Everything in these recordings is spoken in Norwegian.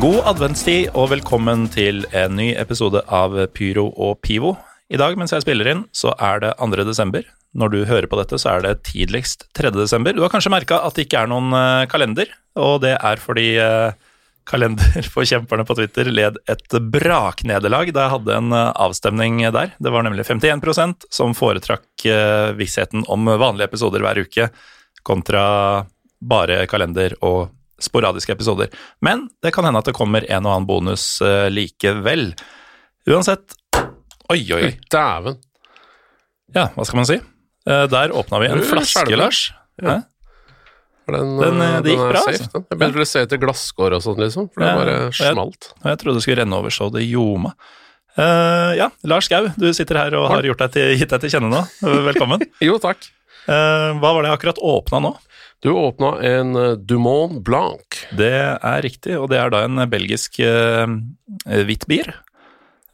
God adventstid og velkommen til en ny episode av Pyro og Pivo. I dag mens jeg spiller inn, så er det 2. desember. Når du hører på dette, så er det tidligst 3. desember. Du har kanskje merka at det ikke er noen eh, kalender, og det er fordi eh, kalenderforkjemperne på Twitter led et braknederlag da jeg hadde en eh, avstemning der. Det var nemlig 51% som foretrakk vissheten om vanlige episoder hver uke kontra bare kalender og sporadiske episoder. Men det kan hende at det kommer en og annen bonus eh, likevel. Uansett Oi, oi, oi. Dæven. Ja, hva skal man si? Eh, Der åpna vi en flaske. Lars. Ja. Den, Den, eh, det gikk er bra, safe, altså. den. Jeg begynte å se etter glasskår og sånn, liksom. For det Ja, bare og jeg- smalt. Og jeg trodde det skulle renne over så det ljoma. Uh, ja, Lars Gau, du sitter her og har gjort deg til, gitt deg til kjenne nå. Velkommen. Jo, takk. Uh, hva var det jeg akkurat åpna nå? Du åpna en eh, Dumont Blanc. Det er riktig, og det er da en belgisk uh, hvittbier.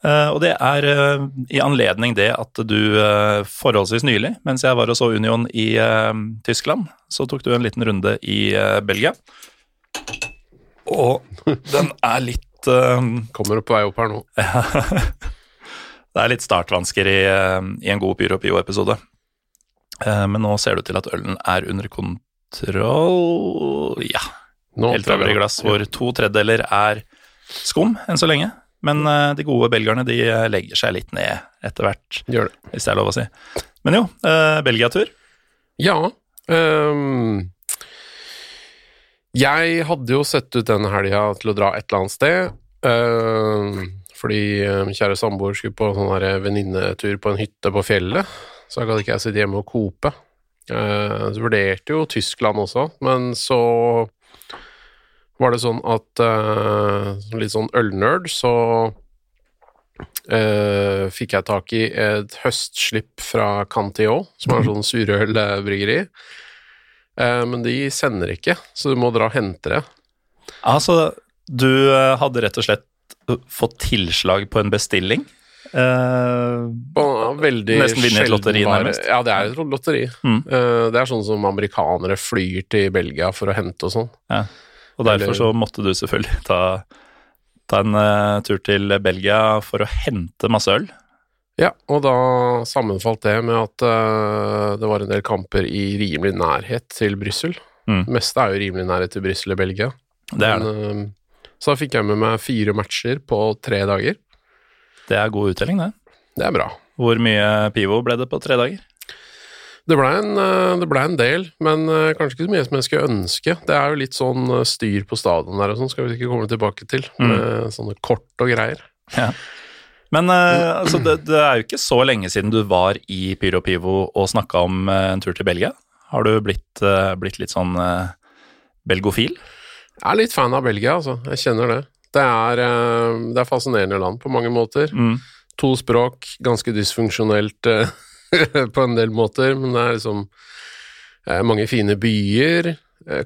Uh, og det er uh, i anledning det at du uh, forholdsvis nylig, mens jeg var og så Union i eh, Tyskland, så tok du en liten runde i eh, Belgia. Og den er litt eh, Kommer på vei opp her nå. Det er litt startvansker i, eh, i en god Pyro Pio-episode. Eh, Men nå ser det ut til at ølen er under kontroll Ja, nå helt glass, hvor to tredjedeler er skum enn så lenge. Men eh, de gode belgierne de eh, legger seg litt ned etter hvert, Gjør det. hvis det er lov å si. Men jo, eh, Belgia-tur. Ja. Um, jeg hadde jo sett ut denne helga til å dra et eller annet sted. ehm, fordi eh, kjære samboer skulle på sånn venninnetur på en hytte på fjellet. Så da gadd ikke jeg sitte hjemme og kope. Eh, så vurderte jo Tyskland også, men så var det sånn at eh, som litt sånn ølnerd, så Uh, fikk jeg tak i et høstslipp fra Cantillon, som er sånn surølbryggeri. Uh, men de sender ikke, så du må dra og hente det. Altså, du eh, hadde rett og slett fått tilslag på en bestilling. Og veldig Nesten vinne et lotteri, nærmest. Ja, det er et lotteri. Mm. Uh, det er sånn som amerikanere flyr til Belgia for å hente og sånn. og derfor Eller- så måtte du selvfølgelig ta, ta en uh, tur til Belgia for å hente masse øl. Ja, og da sammenfalt det med at det var en del kamper i rimelig nærhet til Brussel. Mm. Det meste er jo rimelig nærhet til Brussel i Belgia. Det er det. Men, så da fikk jeg med meg fire matcher på tre dager. Det er god uttelling, det. Det er bra. Hvor mye pivo ble det på tre dager? Det blei en, eh, det ble en del, men eh, kanskje ikke så mye som jeg skulle ønske. Det er jo litt sånn eh, styr på stadion der og sånn, skal vi ikke komme tilbake til. Mm. Med sånne kort og greier. Men eh, altså, det, det er jo ikke så lenge siden du var i Pyro Pivo og snakka om en tur til Belgia. Har du blitt, blitt litt sånn belgofil? Jeg er litt fan av Belgia, altså. Jeg kjenner det. Det er, eh, det er fascinerende land på mange måter. Mm. To språk, ganske dysfunksjonelt eh, på en del måter, men det er liksom eh, mange fine byer,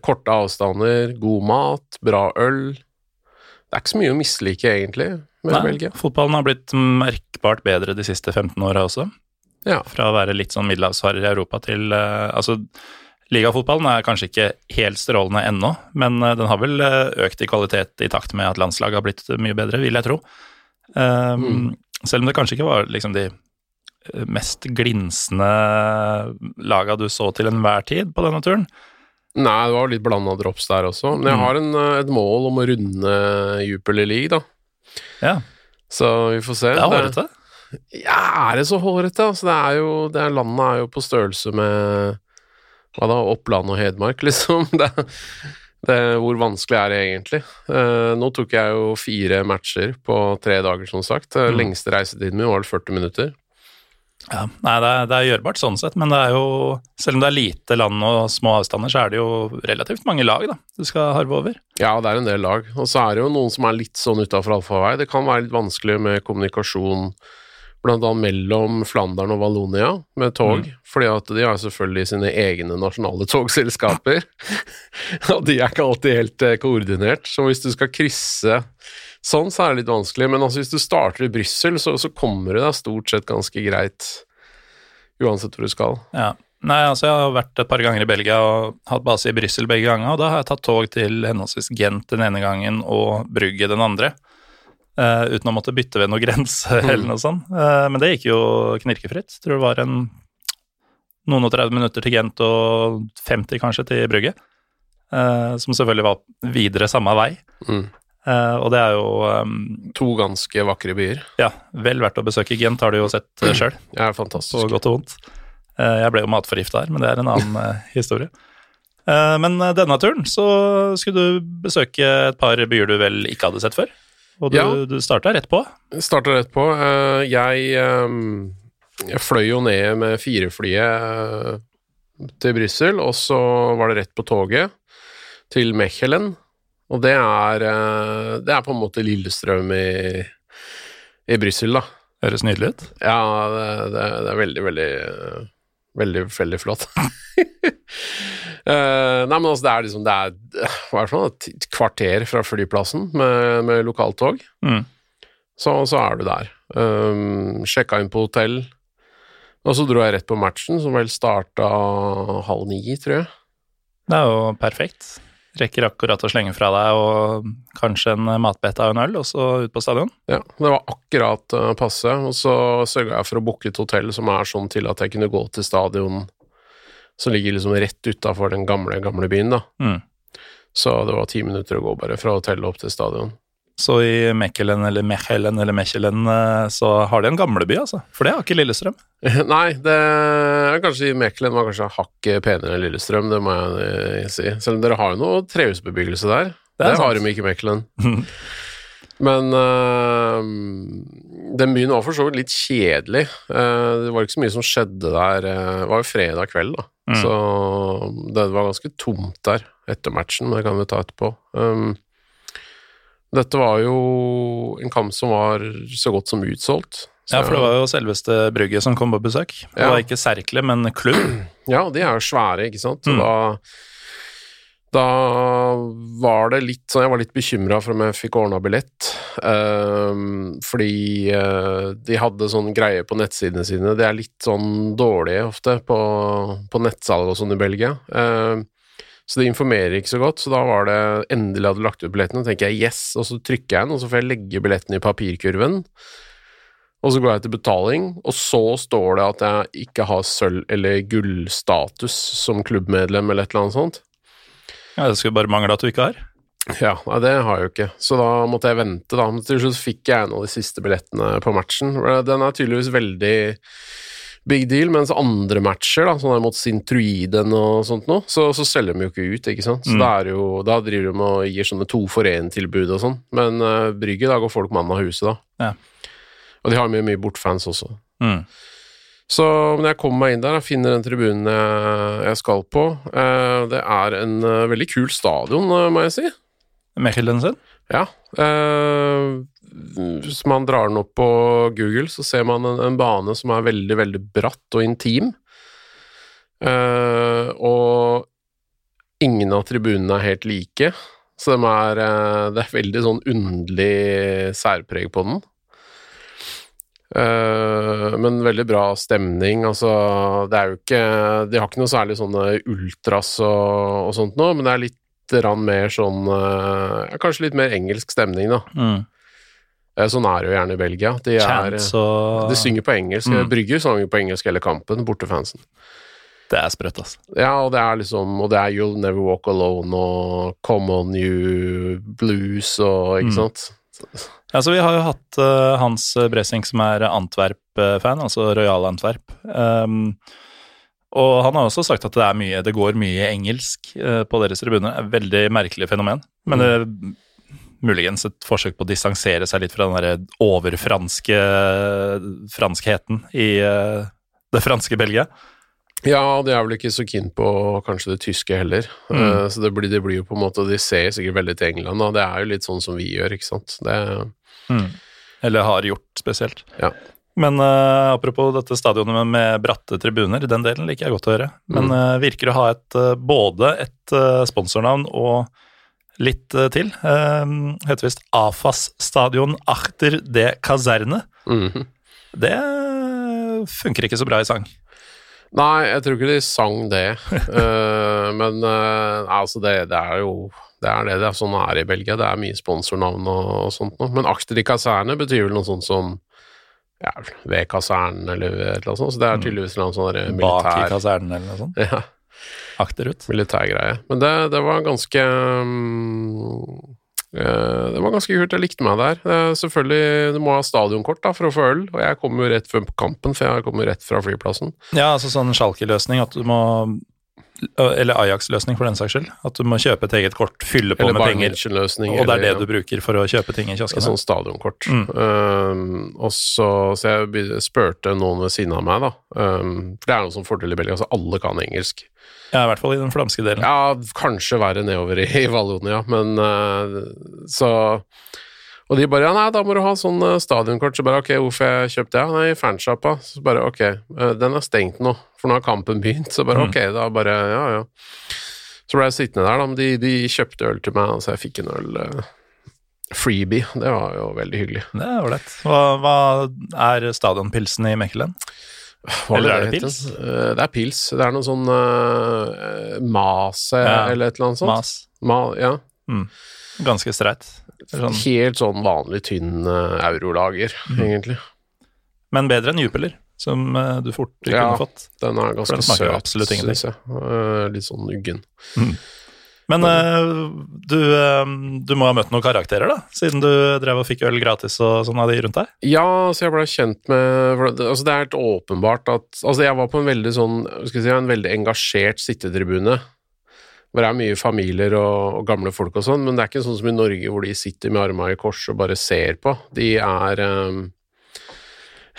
korte avstander, god mat, bra øl. Det er ikke så mye å mislike, egentlig, med Nei, Belgia. Fotballen har blitt merkbart bedre de siste 15 åra også. Ja. Fra å være litt sånn middelhavsfarer i Europa til Altså, ligafotballen er kanskje ikke helt strålende ennå, men eh, den har vel eh, økt i kvalitet i takt med at landslaget har blitt mye bedre, vil jeg tro. Um, Mm. Selv om det kanskje ikke var liksom de eh, mest glinsende laga du så til enhver tid på denne turen. Nei, det var litt blanda drops der også. Men jeg Mm. har en, et mål om å runde Jupiler League, da. Ja, Så vi får se. det er hårete. Ja, er det så hårete? Altså, det er jo, det er, landet er jo på størrelse med hva da, Oppland og Hedmark, liksom. Det Det, hvor vanskelig er det egentlig? Eh, nå tok jeg jo fire matcher på tre dager, som sagt. Mm. Eh, Lengste reisetiden min var vel 40 minutter. Ja, nei, det er, det er gjørbart sånn sett, men det er jo Selv om det er lite land og små avstander, så er det jo relativt mange lag da, du skal harve over. Ja, det er en del lag. Og så er det jo noen som er litt sånn utafor allfarvei. Det kan være litt vanskelig med kommunikasjon annet mellom Flandern og Vallonia med tog, fordi at de har selvfølgelig sine egne nasjonale togselskaper, og de er ikke alltid helt eh, koordinert. Så hvis du skal krysse sånn, så er det litt vanskelig. Men altså, hvis du starter i Brussel, så, så kommer det deg stort sett ganske greit, uansett hvor du skal. Ja. Nei, altså Jeg har vært et par ganger i Belgia og hatt base i Brussel begge ganger. og Da har jeg tatt tog til henholdsvis Gent den ene gangen og Brugge den andre. Eh, uten å måtte bytte ved noen grense eller noe sånt. Eh, men det gikk jo knirkefritt. Tror det var en noen og 30 minutter til Gent og 50 kanskje til Brygge. eh, som selvfølgelig var videre samme vei. Mm. Og det er jo um, To ganske vakre byer. ja, vel verdt å besøke. Gent har du jo sett uh, sjøl. Det er på godt og vondt. Jeg ble jo matforgifta her, men det er en annen historie. Men denne turen så skulle du besøke et par byer du vel ikke hadde sett før. Og du, Ja. du starta rett på. Starta rett på. Eh, Jeg, eh, jeg fløy jo ned med fireflyet eh, til Brussel, og så var det rett på toget til Mechelen. Og det er, eh, det er på en måte Lillestrøm i, i Brussel, da. Høres nydelig ut. Ja, det, det, det er veldig, veldig Veldig, veldig flott. uh, nei, men altså, det er liksom Det er hva er det for noe, et kvarter fra flyplassen med, med lokaltog. Mm. Så, så er du der. Um, sjekka inn på hotell, og så dro jeg rett på matchen, som vel starta halv ni, tror jeg. Det er jo perfekt. Rekker akkurat å slenge fra deg og kanskje en matbete av en øl, og så ut på stadion. Ja, Det var akkurat uh, passe, og så sørga jeg for å booke et hotell som er sånn til at jeg kunne gå til stadion som ligger liksom rett utafor den gamle, gamle byen, da. Mm. Så det var ti minutter å gå bare fra hotellet opp til stadion. Så i Mechelen eller Mechelen eller Mechelen eh, så har de en gamleby, altså. For det har ikke Lillestrøm. Nei, det er kanskje Mekelen var kanskje hakket penere enn Lillestrøm, det må jeg eh, si. Selv om dere har jo noe trehusbebyggelse der. Det Det, har de ikke i Mechelen. Men øh, den byen var for så vidt litt kjedelig. Det var ikke så mye som skjedde der. det var jo fredag kveld, da. Mm. Så det var ganske tomt der etter matchen, men det kan vi ta etterpå. Um, dette var jo en kamp som var så godt som utsolgt. Så- Ja, for det var jo selveste Brygge som kom på besøk. Det Ja. var ikke Serkle, men klubb. Ja, de er jo svære, ikke sant. Mm. da, da var det litt sånn Jeg var litt bekymra for om jeg fikk ordna billett. Um, fordi uh, de hadde sånn greie på nettsidene sine. De er litt sånn dårlige ofte på, på nettsalg og sånn i Belgia. Ehm, så det informerer ikke så godt. Så da var det endelig hadde lagt ut billetten, og tenker jeg yes, og så trykker jeg den, og så får jeg legge billetten i papirkurven. Og så går jeg til betaling, og så står det at jeg ikke har sølv- eller gullstatus som klubbmedlem eller et eller annet sånt. Ja, det skulle bare mangle at du ikke har. Ja, nei, det har jeg jo ikke, så da måtte jeg vente, da. Men til slutt fikk jeg en av de siste billettene på matchen. Den er tydeligvis veldig big deal, mens andre matcher, da, sånn der mot Sintruiden og sånt noe, så, så selger de jo ikke ut, ikke sant. Så Mm. da, er jo, da driver de og gir sånne to for én-tilbud og sånn. Men uh, Brygge, da går folk mann av huset, da. Ja. Og de har mye, mye bortfans også. Mm. Så når jeg kommer meg inn der og finner den tribunen jeg, jeg skal på uh, Det er en uh, veldig kul stadion, må jeg si. Mechelen sin. Ja. eh, hvis man drar den opp på Google, så ser man en, en bane som er veldig, veldig bratt og intim. Uh, og ingen av tribunene er helt like, så de er, uh, det er veldig sånn underlig særpreg på den. Uh, men veldig bra stemning. Altså, det er jo ikke De har ikke noe særlig sånne ultras og, og sånt nå, men det er litt mer sånn Kanskje litt mer engelsk stemning, da. Mm. Eh, Sånn er det jo gjerne i Belgia. De, er, og de synger på engelsk. Mm. Brygger sanger på engelsk hele kampen, bortefansen. Det er sprøtt, altså. Ja, og det er liksom Og det er You'll Never Walk Alone og Come On You Blues og Ikke Mm. sant? Ja, så Vi har jo hatt uh, Hans Bressing, som er Antwerp-fan, altså Royal Antwerp. Um, Og han har også sagt at det, er mye, det går mye engelsk uh, på deres tribune. Veldig merkelig fenomen. Men det er muligens et forsøk på å distansere seg litt fra den derre overfranske franskheten i eh, det franske Belgia. Ja, de er vel ikke så keen på kanskje det tyske heller. Mm. Eh, så det blir, det blir jo på en måte De ser sikkert veldig til England, og det er jo litt sånn som vi gjør, ikke sant. Det, Eller har gjort, spesielt. ja. Men uh, apropos dette stadionet med, med bratte tribuner, den delen liker jeg godt å høre. Men eh, virker å ha et, både et uh, sponsornavn og litt eh, til. Uh, heter visst AFAS Stadion Achter de Kaserne. Mhm. Det funker ikke så bra i sang. Nei, jeg tror ikke de sang det. uh, men uh, altså, det, det er jo det er det det er sånn er i Belgia. Det er mye sponsornavn og, og sånt noe. Men akter de kaserne betyr vel noe sånt som ja, ved kasernen eller et eller annet sånt. Så det er tydeligvis noe sånn militær Bak i kasernen eller noe sånt. ja, Akterut. militærgreie. Men det, det var ganske um, Det var ganske kult. Jeg likte meg der. Eh, selvfølgelig, du må ha stadionkort da, for å få øl, og jeg kom jo rett før kampen, for jeg kom jo rett fra flyplassen. Ja, altså sånn Schalke-løsning at du må Eller Ajax-løsning, for den saks skyld. At du må kjøpe et eget kort, fylle på Eller med penger. Og det er det du bruker for å kjøpe ting i Et kioskene. sånt stadionkort. Mm. Um, og så, så jeg spurte noen ved siden av meg, da. Um, for det er noe som fordel i Belgia, altså alle kan engelsk. Ja, i hvert fall i den flamske delen. Ja, kanskje verre nedover i, i Vallonia, men uh, så Og de bare ja, nei, da må du ha sånn uh, stadionkort. Så bare ok, hvorfor jeg kjøpte det? Nei, fansjappa. Så bare ok, uh, den er stengt nå, for nå har kampen begynt. Så bare Mm. ok, da bare ja, ja. Så ble jeg sittende der, da, men de, de kjøpte øl til meg, så jeg fikk en øl. Uh, freebie. Det var jo veldig hyggelig. Det er ålreit. Hva, hva er stadionpilsen i Mekkelen? Hva Eller er det het? pils? Eh, Det er pils. Det er noe sånn uh, Mase Ja, eller et eller annet sånt. Mas. Ma, ja. Ganske streit. Sånn. Helt sånn vanlig tynn uh, eurolager, mm. egentlig. Men bedre enn Jupiler, som eh, du fort Ja. kunne fått. Den er ganske den søt, syns jeg. Eh, litt sånn uggen. Men eh, du, eh, du må ha møtt noen karakterer, da? Siden du drev og fikk øl gratis og sånn av de rundt deg? Ja, så jeg ble kjent med altså det er helt åpenbart at Altså, jeg var på en veldig sånn skal jeg si, en veldig engasjert sittetribune. Hvor det er mye familier og, og gamle folk og sånn, men det er ikke sånn som i Norge hvor de sitter med armene i kors og bare ser på. De er um,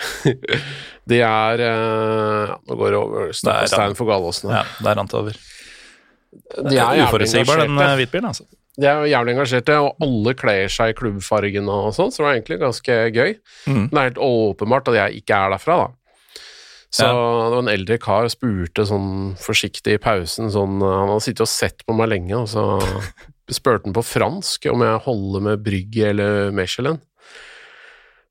De er uh, Nå går det over er- stein for Galåsen her. Ja, det er rant over. De er Uforutsigbar, den eh, hvitbilen, altså. De er jo jævlig engasjerte, og alle kler seg i klubbfargen og sånn, så det var egentlig ganske gøy. Men Det er helt åpenbart at jeg ikke er derfra, da. Så Ja. det var en eldre kar spurte sånn forsiktig i pausen sånn Han hadde sittet og sett på meg lenge, og så spurte han på fransk om jeg holder med Brygge eller Mechelen.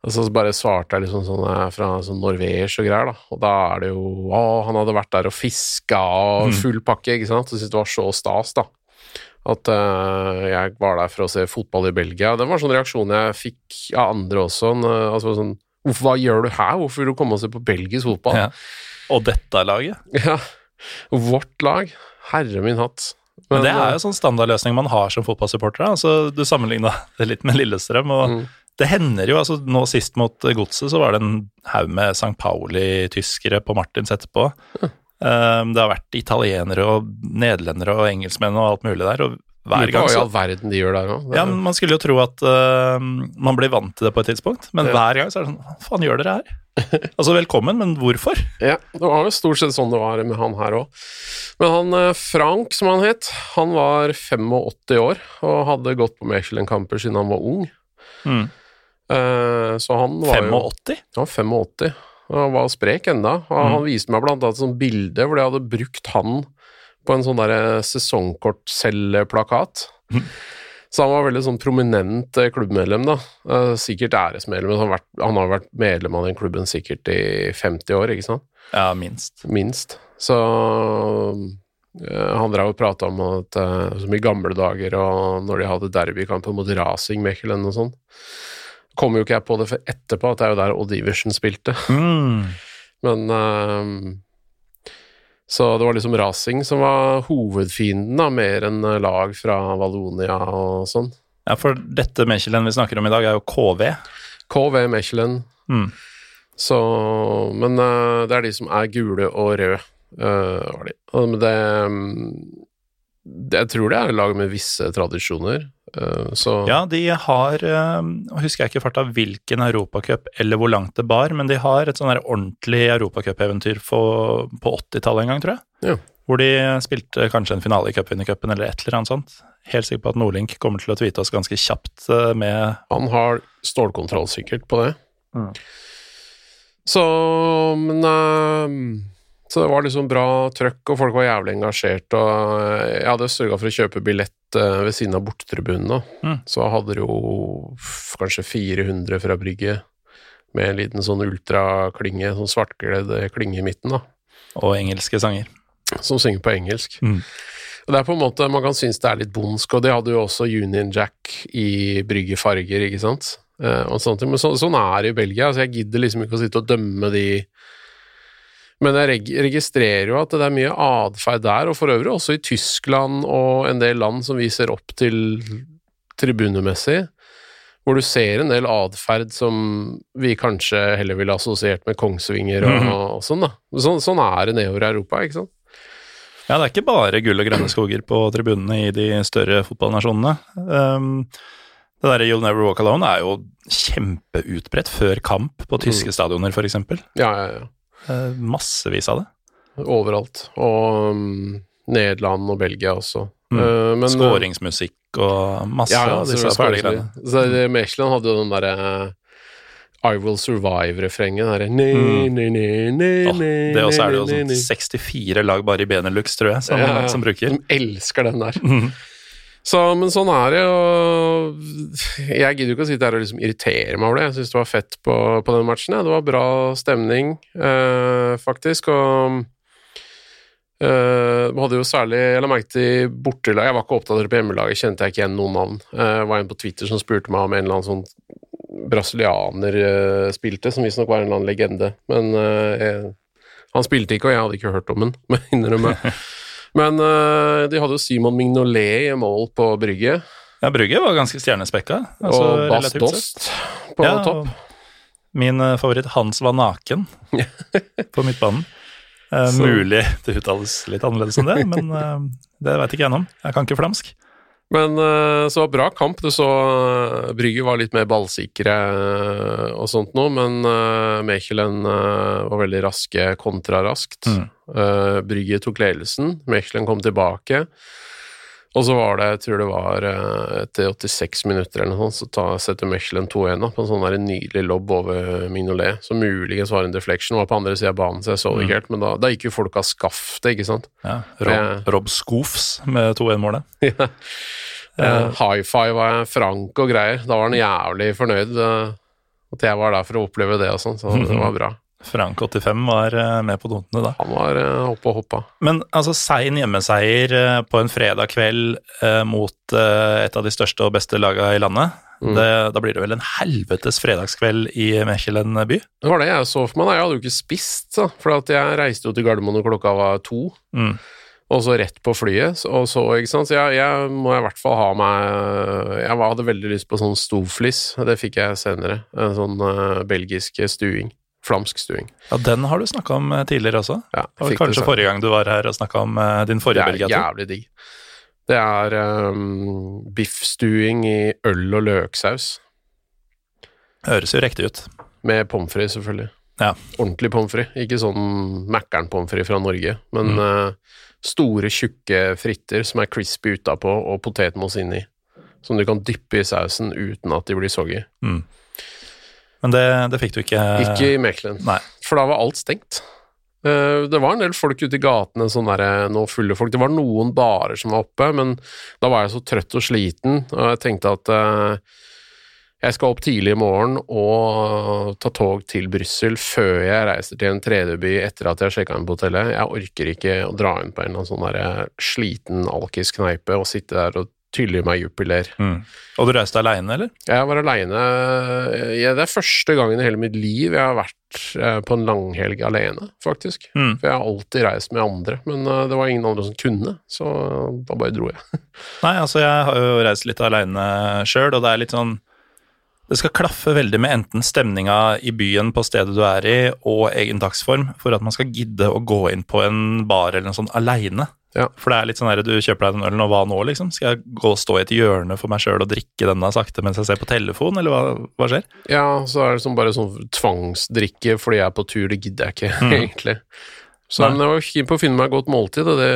Og så bare svarte jeg liksom sånn er fra sånn norvegisk og greier, da. Og da er det jo Å, han hadde vært der og fiska og full pakke, ikke sant. Så syntes det var så stas, da. At uh, jeg var der for å se fotball i Belgia. Det var sånn reaksjon jeg fikk av andre også. en, eh, altså sånn hva gjør du her? Hvorfor vil du komme og se på belgisk fotball? Ja. Og dette laget. Ja. Vårt lag. Herre min hatt. Men det eh, er jo sånn standardløsning man har som fotballsupporter. Altså, du sammenligna det litt med Lillestrøm, og Mm. det hender jo altså Nå sist mot Godset så var det en haug med St. Pauli-tyskere på Martins etterpå. Um, det har vært italienere og nederlendere og engelskmenn og alt mulig der. og hver gang Hva i all verden de gjør der òg? ja, men Man skulle jo tro at uh, man blir vant til det på et tidspunkt, men Ja. hver gang så er det sånn Hva faen gjør dere her? altså, velkommen, men hvorfor? Ja, det var jo stort sett sånn det var med han her òg. Men han eh, Frank, som han het, han var 85 år og hadde gått på Mechelen-kamper siden han var ung. Mm. Uh, så han var 85? Han var 85. og Han var sprek enda. Og Mm. Han viste meg blant annet et sånt bilde hvor de hadde brukt han på en sånn derre sesongkortcelleplakat. Mm. Så han var veldig sånn prominent eh, klubbmedlem, da. Eh, Sikkert æresmedlem. Han vært, han har vært medlem av den klubben sikkert i 50 år, ikke sant? Ja, minst. Minst. Så eh, han drev og prata om at eh, som i gamle dager, og når de hadde derbykamper mot Racing Mechelen og sånn. Kom jo ikke jeg på det for etterpå, at det er jo der Odd Iversen spilte. Mm. Men eh, Så det var liksom rasing som var hovedfienden, da, mer enn eh, lag fra Valonia og sånn. Ja, for dette Mechelen vi snakker om i dag, er jo KV. KV Mechelen. Mm. Så Men uh, det er de som er gule og røde. uh, var de. Men det, mm, det Jeg tror det er lag med visse tradisjoner. Eh, så Ja, de har eh, husker jeg ikke farta hvilken europacup eller hvor langt det bar, men de har et sånn ordentlig europacupeventyr på, på 80-tallet en gang, tror jeg. Ja. Hvor de spilte kanskje en finale i cupvinnercupen eller et eller annet sånt. Helt sikker på at Nordlink kommer til å tweete oss ganske kjapt eh, med Han har stålkontroll sikkert på det. Så Men Så det var liksom bra trøkk, og folk var jævlig engasjert, og eh, jeg hadde sørga for å kjøpe billett eh, ved siden av bortetribunen, da. Mm. Så hadde det jo kanskje 400 fra brygget, med en liten sånn ultraklinge, sånn svartkledd klinge i midten, da. og engelske sanger. som synger på engelsk. Mm. Og det er på en måte, Man kan synes det er litt bondsk, og det hadde jo også Union Jack i bryggefarger, ikke sant. Eh, og sånne ting. Men så, sånn er det i Belgia, så jeg gidder liksom ikke å sitte og dømme de Men jeg registrerer jo at det er mye atferd der, og for øvrig også i Tyskland og en del land som vi ser opp til tribunemessig, hvor du ser en del atferd som vi kanskje heller ville assosiert med Kongsvinger og, og sånn, da. Sånn, sånn er det nedover i Europa, ikke sant. Ja, det er ikke bare gull og grønne skoger på tribunene i de større fotballnasjonene. Um, det derre You'll Never Walk Alone er jo kjempeutbredt før kamp på tyske stadioner, f.eks. Ja, ja, ja. Uh, massevis av det. Overalt. Og um, Nederland og Belgia også. Mm. Uh, men, Skåringsmusikk og masse ja, av disse fæle greiene. Det- hadde jo den derre I Will Survive-refrenget. Mm. oh, det også er det jo sånn 64 lag bare i Benelux, tror jeg, som, Ja, ja. som bruker. De elsker den der. Mhm. Så, men sånn er det, og jeg gidder jo ikke å sitte her og liksom irritere meg over det. Jeg syns det var fett på, på den matchen. Ja. Det var bra stemning, eh, faktisk, og eh, hadde jo særlig Jeg la merke til bortelaget Jeg var ikke opptatt på hjemmelaget, kjente jeg ikke igjen noen navn. Eh, var en på Twitter som spurte meg om en eller annen sånn brasilianer eh, spilte, som visstnok var en eller annen legende. Men eh, jeg, han spilte ikke, og jeg hadde ikke hørt om den, må jeg innrømme. Men uh, de hadde jo Simon Mignolet i mål på Brygge. Ja, Brygge var ganske stjernespekka. altså og Bas. Dost på Ja, topp. Min eh, favoritt Hans var naken på midtbanen. Uh, mulig det uttales litt annerledes enn det, men uh, det veit ikke jeg noe om. Jeg kan ikke flamsk. Men eh, så bra kamp. Du så uh, Brygge var litt mer ballsikre eh, og sånt noe, men Mechelen eh, var veldig raske kontraraskt. Mm. Eh, Brygge tok ledelsen, Mechelen kom tilbake. Og så var det, jeg tror det var eh, etter 86 minutter eller noe sånt, så ta, setter Mechelen 2-1 da, på en sånn der nydelig lobb over Mignolet, som muligens var en deflection, var på andre siden av banen, så jeg så det ikke helt, men da, da gikk jo folk av skaftet, ikke sant? Ja, Rob, Rob Skoofs med 2-1-målet. Ja. Eh, high five var Frank og greier. Da var han jævlig fornøyd eh, at jeg var der for å oppleve det og sånn, så det var bra. Frank 85 var eh, med på notene da. Han var uh, oppe og hoppa. Men altså, sein hjemmeseier eh, på en fredag kveld eh, mot eh, et av de største og beste laga i landet, Mm. det, da blir det vel en helvetes fredagskveld i Mechelen by? Det var det jeg så for meg. da. Jeg hadde jo ikke spist, så, for at jeg reiste jo til Gardermoen når klokka var to. Mm. Og så rett på flyet, og så, ikke sant. Så jeg, jeg må i hvert fall ha meg Jeg hadde veldig lyst på sånn stovflis, det fikk jeg senere. En sånn uh, belgisk stuing. Flamsk stuing. Ja, Den har du snakka om eh, tidligere også. Ja, Det var kanskje det forrige gang du var her og snakka om eh, din Det er jævlig digg. Det er um, biffstuing i øl og løksaus. Høres jo riktig ut. Med pommes frites, selvfølgelig. Ja. Ordentlig pommes frites. Ikke sånn Mækkern-pommes frites fra Norge, men Mm. uh, store, tjukke fritter som er crispy utapå og potetmos inni. Som du kan dyppe i sausen uten at de blir soggy. Mm. Men det, det fikk du ikke Ikke i Mechelen, for da var alt stengt. Eh, Det var en del folk ute i gatene, sånn der, nå fulle folk. Det var noen barer som var oppe, men da var jeg så trøtt og sliten, og jeg tenkte at eh, jeg skal opp tidlig i morgen og ta tog til Brussel før jeg reiser til en tredje by etter at jeg har sjekka inn på hotellet. Jeg orker ikke å dra inn på en sånn der sliten alkiskneipe og sitte der og tylle meg jupiler. Mm. Og du reiste aleine, eller? Jeg var aleine Det er første gangen i hele mitt liv jeg har vært eh, på en langhelg alene, faktisk. Mm. For jeg har alltid reist med andre, men eh, det var ingen andre som kunne, så da bare dro jeg. Nei, altså jeg har jo reist litt aleine sjøl, og det er litt sånn det skal klaffe veldig med enten stemninga i byen på stedet du er i, og egen dagsform, for at man skal gidde å gå inn på en bar eller noe sånt aleine. Ja. For det er litt sånn her, du kjøper deg den ølen, og hva nå, liksom? Skal jeg gå og stå i et hjørne for meg sjøl og drikke denne sakte mens jeg ser på telefon, eller hva, hva skjer? Ja, så er det sånn bare sånn tvangsdrikke fordi jeg er på tur, det gidder jeg ikke, egentlig. Så Nei. men jeg var keen på å finne meg et godt måltid, og det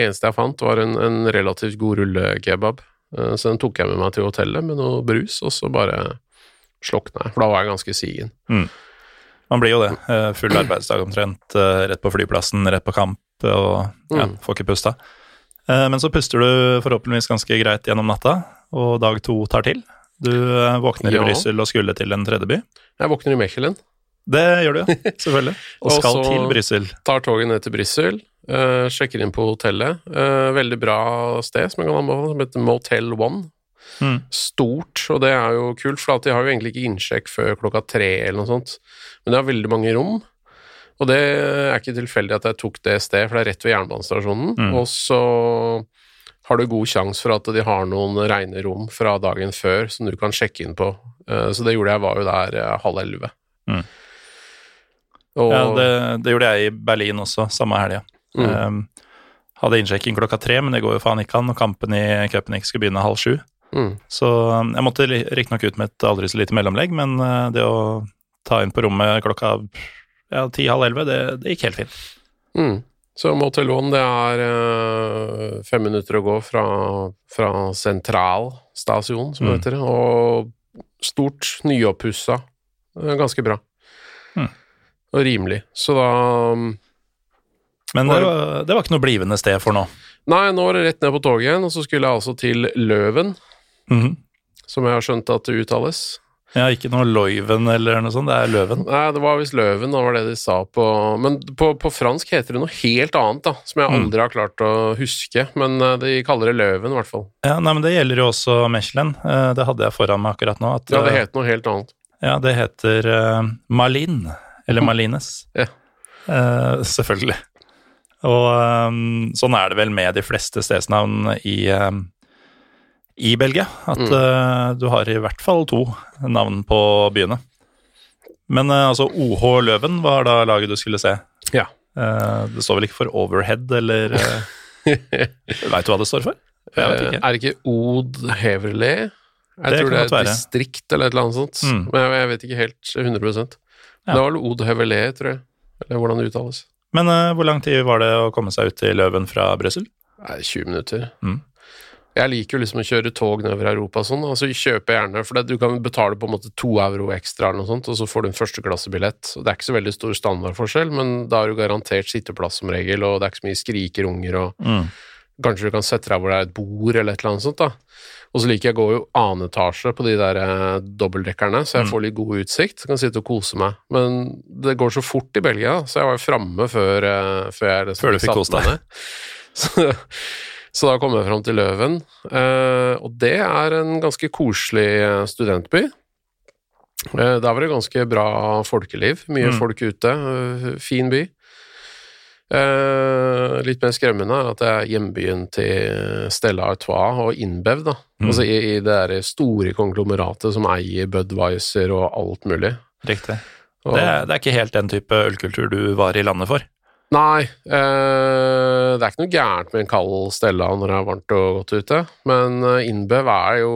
eneste jeg fant, var en, en relativt god rullekebab. Eh, Så den tok jeg med meg til hotellet med noe brus, og så bare slokna jeg, for da var jeg ganske sigen. Man blir jo det. eh, Full arbeidsdag omtrent, eh, rett på flyplassen, rett på kamp, og ja, Mm. får ikke pusta. Eh, Men så puster du forhåpentligvis ganske greit gjennom natta, og dag to tar til. Du eh, våkner Ja. i Brussel og skulle til en tredje by. Jeg våkner i Mechelen, Det gjør du, ja. Selvfølgelig. Og Og skal til Brussel. tar toget ned til Brussel, uh, sjekker inn på hotellet. Uh, veldig bra sted som jeg kan anbefale, som heter Motel One. Mm. Stort, og det er jo kult, for de har jo egentlig ikke innsjekk før klokka tre eller noe sånt. Men det har veldig mange rom. Og det er ikke tilfeldig at jeg tok det stedet, for det er rett ved jernbanestasjonen. Mm. Og så har du god sjanse for at de har noen rene rom fra dagen før som du kan sjekke inn på. Eh, Så det gjorde jeg, var jo der eh, halv elleve. Mm. Og, Ja, det, det gjorde jeg i Berlin også, samme helga. Mm. Um, hadde innsjekking klokka tre, men det går jo faen ikke an, og kampen i cupen ikke skulle begynne halv sju. mm. Så um, jeg måtte riktignok ut med et aldri så lite mellomlegg, men uh, det å ta inn på rommet klokka ja, ti-halv elleve, det, det gikk helt fint. Mm. Så Motel det er øh, fem minutter å gå fra, fra sentralstasjonen, som det Mm. heter, og stort, nyoppussa. Eh, Ganske bra. Mm. Og rimelig. Så da mm, Men det det- var, det var ikke noe blivende sted for nå. Nei, nå var det rett ned på toget igjen, og så skulle jeg altså til Løven, Mhm. som jeg har skjønt at det uttales. Ja, ikke noe Loiven eller noe sånt, det er Løven. Nei, det var visst Løven, det var det de sa på Men på, på fransk heter det noe helt annet, da, som jeg Mm. aldri har klart å huske. Men eh, de kaller det Løven, i hvert fall. Ja, nei, men det gjelder jo også Mechelen. Uh, det hadde jeg foran meg akkurat nå. At, Ja, det uh, heter noe helt annet. Ja, det heter uh, Malin, eller Malines. Ja. Uh, selvfølgelig. Og um, sånn er det vel med de fleste stedsnavn i, um, i Belgia, at Mm. uh, du har i hvert fall to navn på byene. Men uh, altså OH Løven var da laget du skulle se. Ja. Uh, det står vel ikke for Overhead, eller Veit du hva det står for? For. Er det ikke Od Heverly? Jeg Det tror det er et distrikt eller et eller annet sånt. Mm. Men jeg, vet ikke helt 100 Ja. Det var vel Od Heverly, tror jeg. Eller hvordan det uttales. Men hvor lang tid var det å komme seg ut til Løven fra Brussel? Nei, 20 minutter. Mm. Jeg liker jo liksom å kjøre tog nedover Europa og sånn, altså kjøper gjerne, for det, du kan betale på en måte to euro ekstra eller noe sånt, og så får du en førsteklassebillett. Det er ikke så veldig stor standardforskjell, men da har du garantert sitteplass som regel, og det er ikke så mye skrikerunger, og Mm. kanskje du kan sette deg hvor det er et bord eller et eller annet sånt da. Og så liker jeg å gå jo annen etasje på de der eh, dobbeltdekkerne, så jeg Mm. får litt god utsikt, kan sitte og kose meg. Men det går så fort i Belgia, så jeg var jo framme før, eh, før jeg liksom Før du fikk satte deg. Så, så da kom jeg fram til Løven, eh, og det er en ganske koselig eh, studentby. Eh, der var det ganske bra folkeliv, mye Mm. folk ute, fin by. Eh, litt mer skremmende er at det er hjembyen til Stella Artois og Inbev, da. Mm. Altså i, i det der store konglomeratet som eier Budwiser og alt mulig. Riktig. Og, Det, er- det er ikke helt den type ølkultur du var i landet for. Nei, eh, det er ikke noe gærent med en kald Stella når det er varmt og godt ute, men eh, Inbev er jo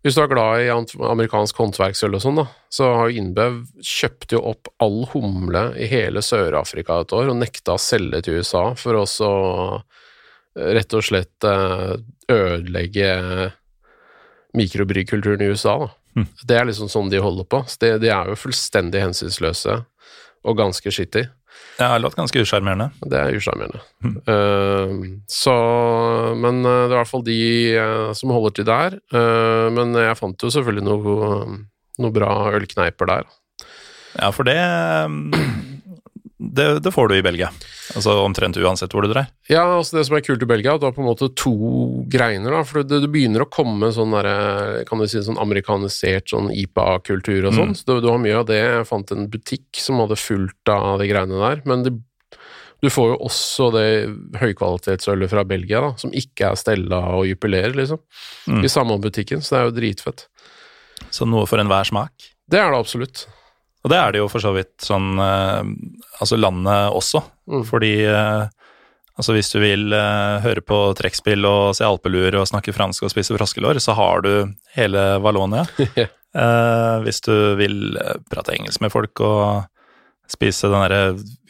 Hvis du er glad i amerikansk håndverksøl og sånn, da, så har jo Inbev kjøpt jo opp all humle i hele Sør-Afrika et år og nekta å selge til USA for å så eh, rett og slett eh, ødelegge mikrobryggkulturen i USA, da. Mm. Det er liksom sånn de holder på. De, de er jo fullstendig hensynsløse og ganske skittig. Det har låt ganske usjarmerende. Det er usjarmerende. Mm. Uh, så Men eh, det er i hvert fall de eh, som holder til der. Uh, men jeg fant jo selvfølgelig noe, noe bra ølkneiper der. Ja, for det, det Det får du i Belgia. Altså omtrent uansett hvor du drar. Ja, altså Det som er kult i Belgia, er at du har på en måte to greiner. da, for Det, det begynner å komme sånn der, kan du si, sånn amerikanisert sånn IPA-kultur og sånn. Mm. Så du, du har mye av det. Jeg fant en butikk som hadde fullt av de greiene der. Men det, du får jo også det høykvalitetsølet fra Belgia, da, som ikke er Stella og jupilerer, liksom. Mm. I samme butikken, så det er jo dritfett. Så noe for enhver smak. Det er det absolutt. Og det er det jo for så vidt sånn eh, Altså landet også. Mm. Fordi eh, altså hvis du vil eh, høre på trekkspill og se alpeluer og snakke fransk og spise froskelår, så har du hele Vallonia. Eh, hvis du vil eh, prate engelsk med folk og spise den derre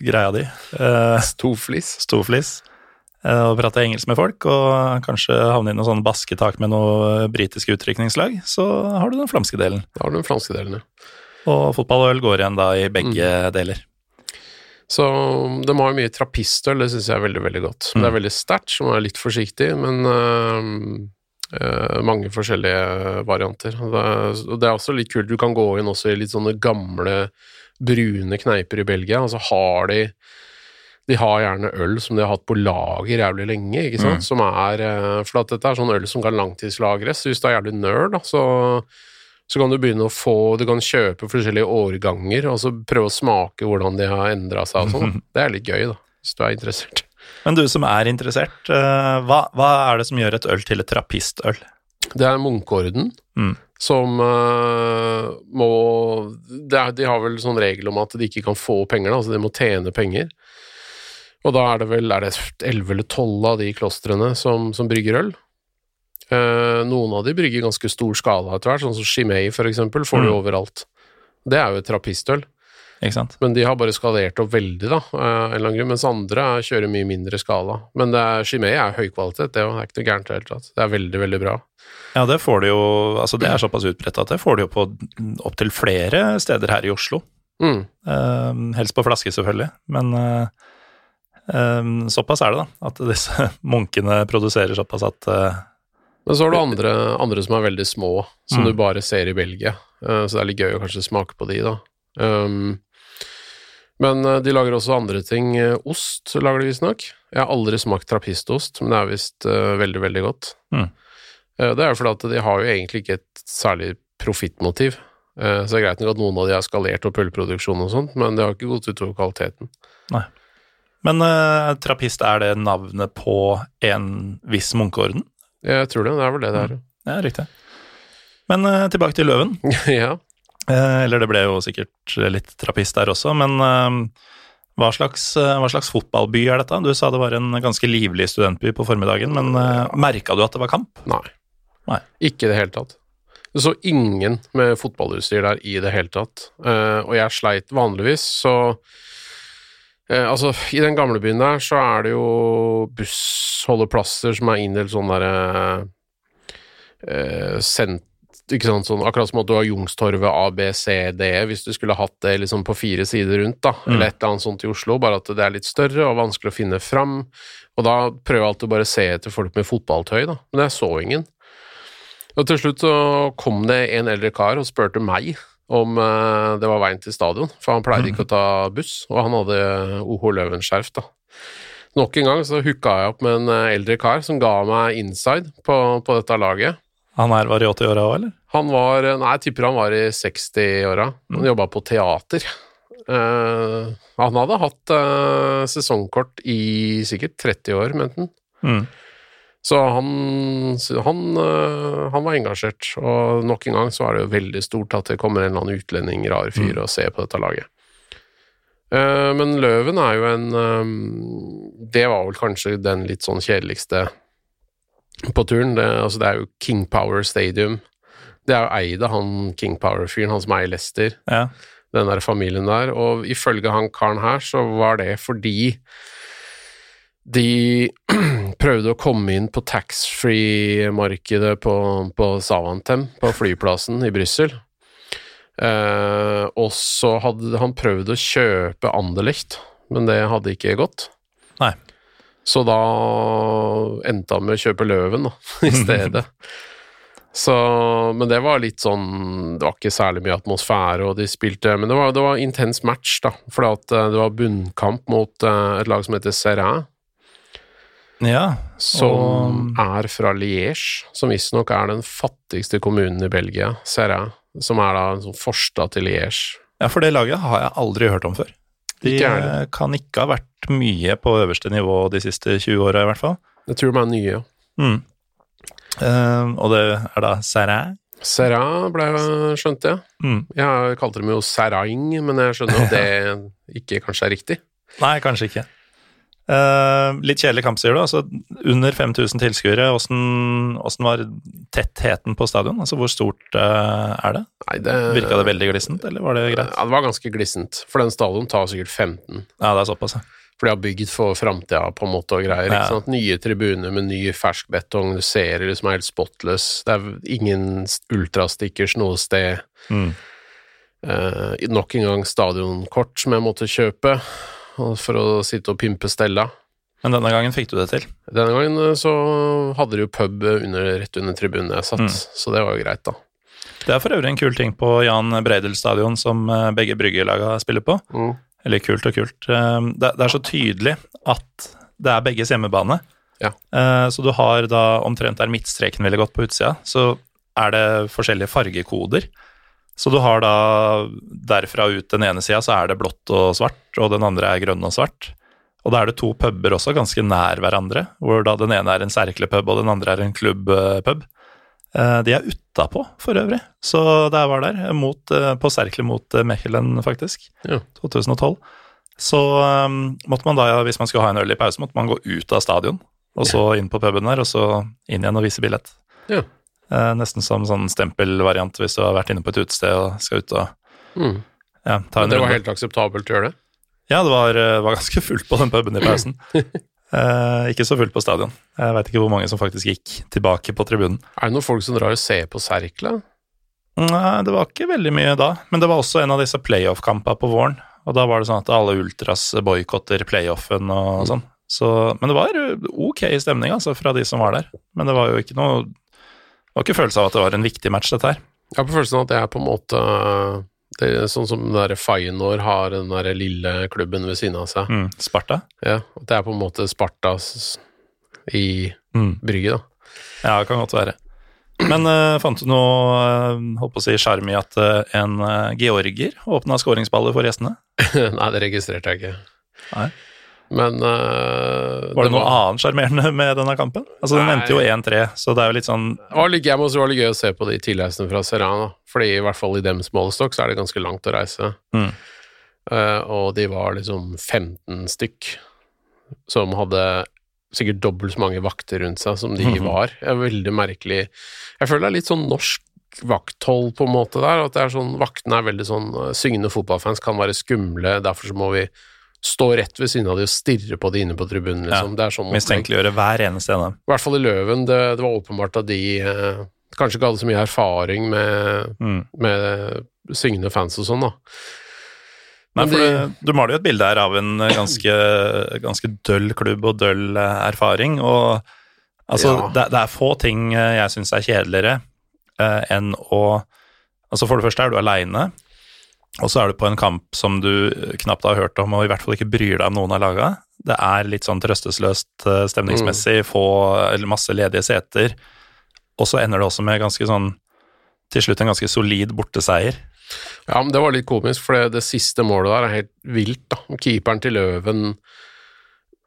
greia di, eh, Stoflis. stoflis, eh, og prate engelsk med folk, og kanskje havne i noe sånn basketak med noe britisk utrykningslag, så har du den flamske delen. Da har du den flamske delen, ja. Og fotball og øl går igjen da i begge deler. Så de har ha mye trappistøl, det syns jeg er veldig, veldig godt. Det er veldig sterkt, så man er litt forsiktig, men øh, øh, mange forskjellige varianter. Det, er, og det er også litt kult, du kan gå inn også i litt sånne gamle, brune kneiper i Belgia, og så har de de har gjerne øl som de har hatt på lager jævlig lenge, ikke sant? Som er, øh, for at dette er sånn øl som kan langtidslagres. Hvis du er jævlig nerd, da, så, så kan du begynne å få Du kan kjøpe forskjellige årganger, og så prøve å smake hvordan de har endra seg og sånn. Det er litt gøy, da, hvis du er interessert. Men du som er interessert, eh, hva, hva er det som gjør et øl til et trappistøl? Det er munkeorden Mm. som uh, må det er, De har vel sånn regel om at de ikke kan få penger, da, altså de må tjene penger. Og da er det vel er det 11 eller 12 av de klostrene som, som brygger øl. Eh, noen av de brygger ganske stor skala etter hvert, sånn som Chimay eksempel, får du Mm. overalt. Det er jo et trappistøl, men de har bare skalert opp veldig, da, eh, en eller annen grunn, mens andre er- kjører mye mindre skala. Men er, Chimay er høykvalitet, det er ikke noe gærent i det hele tatt. Det er veldig, veldig bra. Ja, det får du jo Altså, det er såpass utbredt at det får du jo på opptil flere steder her i Oslo. Mm. Uh, helst på flaske, selvfølgelig, men uh, uh, såpass er det, da. At disse munkene produserer såpass at Men så har du andre, andre som er veldig små, som Mm. du bare ser i Belgia. Eh, så det er litt gøy å kanskje smake på de, da. Um, men eh, de lager også andre ting. Eh, Ost lager de visstnok. Jeg har aldri smakt trappistost, men det er visst uh, veldig, veldig godt. Mm. Det er jo fordi at de har jo egentlig ikke et særlig profittmotiv. Så det er greit nok at noen av de har skalert opp ølproduksjon og sånt, men det har ikke gått utover kvaliteten. Nei. Men trappist, er det navnet på en viss munkeorden? Jeg tror det. Det er vel det det er. Ja, riktig. Men uh, tilbake til løven. ja. Uh, eller det ble jo sikkert litt trappist der også, men uh, hva slags, hva slags fotballby er dette? Du sa det var en ganske livlig studentby på formiddagen, men uh, merka du at det var kamp? Nei. Nei. Ikke i det hele tatt. Du så ingen med fotballutstyr der i det hele tatt. Og jeg sleit vanligvis, så eh, Altså, i den gamle byen der så er det jo bussholdeplasser som er inndelt sånn derre eh, sent, ikke sant, sånn, Akkurat som at du har Youngstorget A, B, C, D, hvis du skulle hatt det liksom på fire sider rundt, da, eller et eller annet sånt i Oslo, bare at det er litt større og vanskelig å finne fram. Og da prøver jeg alltid bare å se etter folk med fotballtøy, da, men jeg så ingen. Og til slutt så kom det en eldre kar og spurte meg om eh, det var veien til stadion, for han pleide ikke å ta buss, og han hadde OH Løven-skjerf, da. Nok en gang så hooka jeg opp med en eh, eldre kar som ga meg inside på, på dette laget. Han her var i 80-åra òg, eller? Han var Nei, jeg tipper han var i 60-åra. Han jobba på teater. Uh, han hadde hatt uh, sesongkort i sikkert 30 år, mente han. Mm. Så han, han, øh, han var engasjert, og nok en gang så er det jo veldig stort at det kommer en eller annen utlending, rar fyr, og ser på dette laget. Eh, men Løven er jo en øh, Det var vel kanskje den litt sånn kjedeligste på turen. Det, altså det er jo King Power Stadium. Det er jo eid av han King Power-fyren, han som eier Leicester Ja. den der familien der, og ifølge han karen her så var det fordi de prøvde å komme inn på taxfree-markedet på, på Savantem, på flyplassen i Brussel. Eh, og så hadde han prøvd å kjøpe Anderlecht, men det hadde ikke gått. Nei. Så da endte han med å kjøpe Løven da, i stedet. Så, men det var litt sånn Det var ikke særlig mye atmosfære, og de spilte Men det var, det var intens match, da. For det var bunnkamp mot eh, et lag som heter Serrain, ja. som er fra Liège. Som visstnok er den fattigste kommunen i Belgia, Serrain. Som er da en sånn forstad til Liège. ja, for det laget har jeg aldri hørt om før. De Ikke jeg kan ikke ha vært mye på øverste nivå de siste 20 åra, i hvert fall. Jeg tror de er nye. Mm. Uh, og det er da Serra? Serra ble skjønte jeg. Mm. Jeg kalte dem jo Serraing, men jeg skjønner at det ikke kanskje er riktig. Nei, kanskje ikke. Eh, litt kjedelig kamp, sier du. Altså, under 5000 tilskuere. Åssen var tettheten på stadion? Altså, hvor stort uh, er det? Nei, det Virka det veldig glissent, eller var det greit? Ja, det var ganske glissent. For den stadion tar sikkert 15. Ja, det er såpass, ja. For de har bygd for framtida på en måte og greier. Ja. ikke sant? Nye tribuner med ny fersk betong, du ser det liksom er helt spotless. Det er ingen ultrastickers noe sted. Mm. Uh, nok en gang stadionkort som jeg måtte kjøpe for å sitte og pimpe Stella. Men denne gangen fikk du det til. Denne gangen eh, så hadde de jo pub under, rett under tribunen jeg satt, Mm. så det var jo greit, da. Det er for øvrig en kul ting på Jan Breidel stadion som eh, begge Brygge-laga spiller på. Mm. Eller kult og kult. Eh, Det, er så tydelig at det er begges hjemmebane. Ja. Eh, Så du har da omtrent der midtstreken ville gått på utsida, så er det forskjellige fargekoder. Så du har da derfra ut den ene sida så er det blått og svart, og den andre er grønn og svart. Og da er det to puber også ganske nær hverandre, hvor da den ene er en Serkle-pub og den andre er en klubb-pub. Eh, De er utapå, for øvrig, så da jeg var der, mot, eh, på Serkle mot eh, Mechelen, faktisk, Ja. 2012, så um, måtte man da, hvis man skulle ha en øl i pause, måtte man gå ut av stadion, og så inn på puben der, og så inn igjen og vise billett. Ja. Eh, nesten som sånn stempelvariant hvis du har vært inne på et utested og skal ut og Mm. ja, ta en Det var runde. helt akseptabelt å gjøre det. Ja, det var, eh, var ganske fullt på den puben i pausen. Eh, ikke så fullt på stadion. Jeg veit ikke hvor mange som faktisk gikk tilbake på tribunen. Er det noen folk som drar og ser på Serkla? Nei, det var ikke veldig mye da, men det var også en av disse playoff-kampene på våren. Og da var det sånn at alle ultras boikotter playoffen og sånn. Så, men det var uh, ok stemning altså, fra de som var der. Men det var jo ikke noe Det var ikke følelse av at det var en viktig match, dette her. Jeg har på følelsen av at det er på en måte det er Sånn som den der Feyenoord har den der lille klubben ved siden av seg. Mm. Sparta? Ja, at det er på en måte Spartas i Mm. Brygge, da. Ja, det kan godt være. Men uh, fant du noe uh, holdt på å si sjarm i at uh, en uh, georger åpna skåringsballer for gjestene? Nei, det registrerte jeg ikke. Nei. Men uh, Var det noe annet sjarmerende med denne kampen? Altså, Den Nei. endte jo 1-3, så det er jo litt sånn Det var litt, jeg må det var litt gøy å se på de tilreisende fra Serrana. Fordi i hvert fall i dems målestokk så er det ganske langt å reise. Mm. Uh, og de var liksom 15 stykk som hadde sikkert dobbelt så mange vakter rundt seg som de Mhm. var. Det er veldig merkelig. Jeg føler det er litt sånn norsk vakthold på en måte der. At det er sånn, vaktene er veldig sånn eh, Syngende fotballfans kan være skumle, derfor så må vi stå rett ved siden av de og stirre på de inne på tribunen, liksom. Det er sånn mistenkeliggjøre hver eneste en i hvert fall i Løven. Det, det var åpenbart at de eh, kanskje ikke hadde så mye erfaring med, Mm. med syngende fans og sånn, da. Nei, for du, Du maler jo et bilde her av en eh, ganske, ganske døll klubb og døll eh, erfaring. og altså, Ja. det, det er få ting eh, jeg syns er kjedeligere eh, enn å altså For det første er du aleine, og så er du på en kamp som du knapt har hørt om, og i hvert fall ikke bryr deg om noen har laga. Det er litt sånn trøstesløst eh, stemningsmessig, få eller masse ledige seter, og så ender det også med ganske sånn til slutt en ganske solid borteseier. Ja, men det var litt komisk, for det, det siste målet der er helt vilt, da. Keeperen til Løven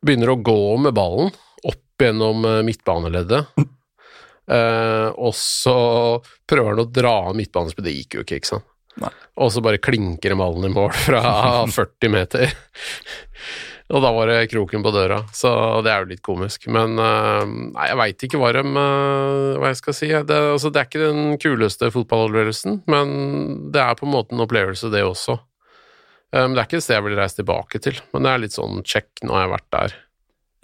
begynner å gå med ballen opp gjennom eh, midtbaneleddet. Eh, og så prøver han å dra av midtbanespillet, det gikk jo ikke, ikke sant. Og så bare klinker ballen i mål fra 40 meter. og da var det kroken på døra, så det er jo litt komisk. Men eh, nei, jeg veit ikke hva, de, eh, hva jeg skal si. Det, altså, det er ikke den kuleste fotballopplevelsen, men det er på en måte en opplevelse, det også. Um, det er ikke et sted jeg vil reise tilbake til, men det er litt sånn check, nå har jeg vært der.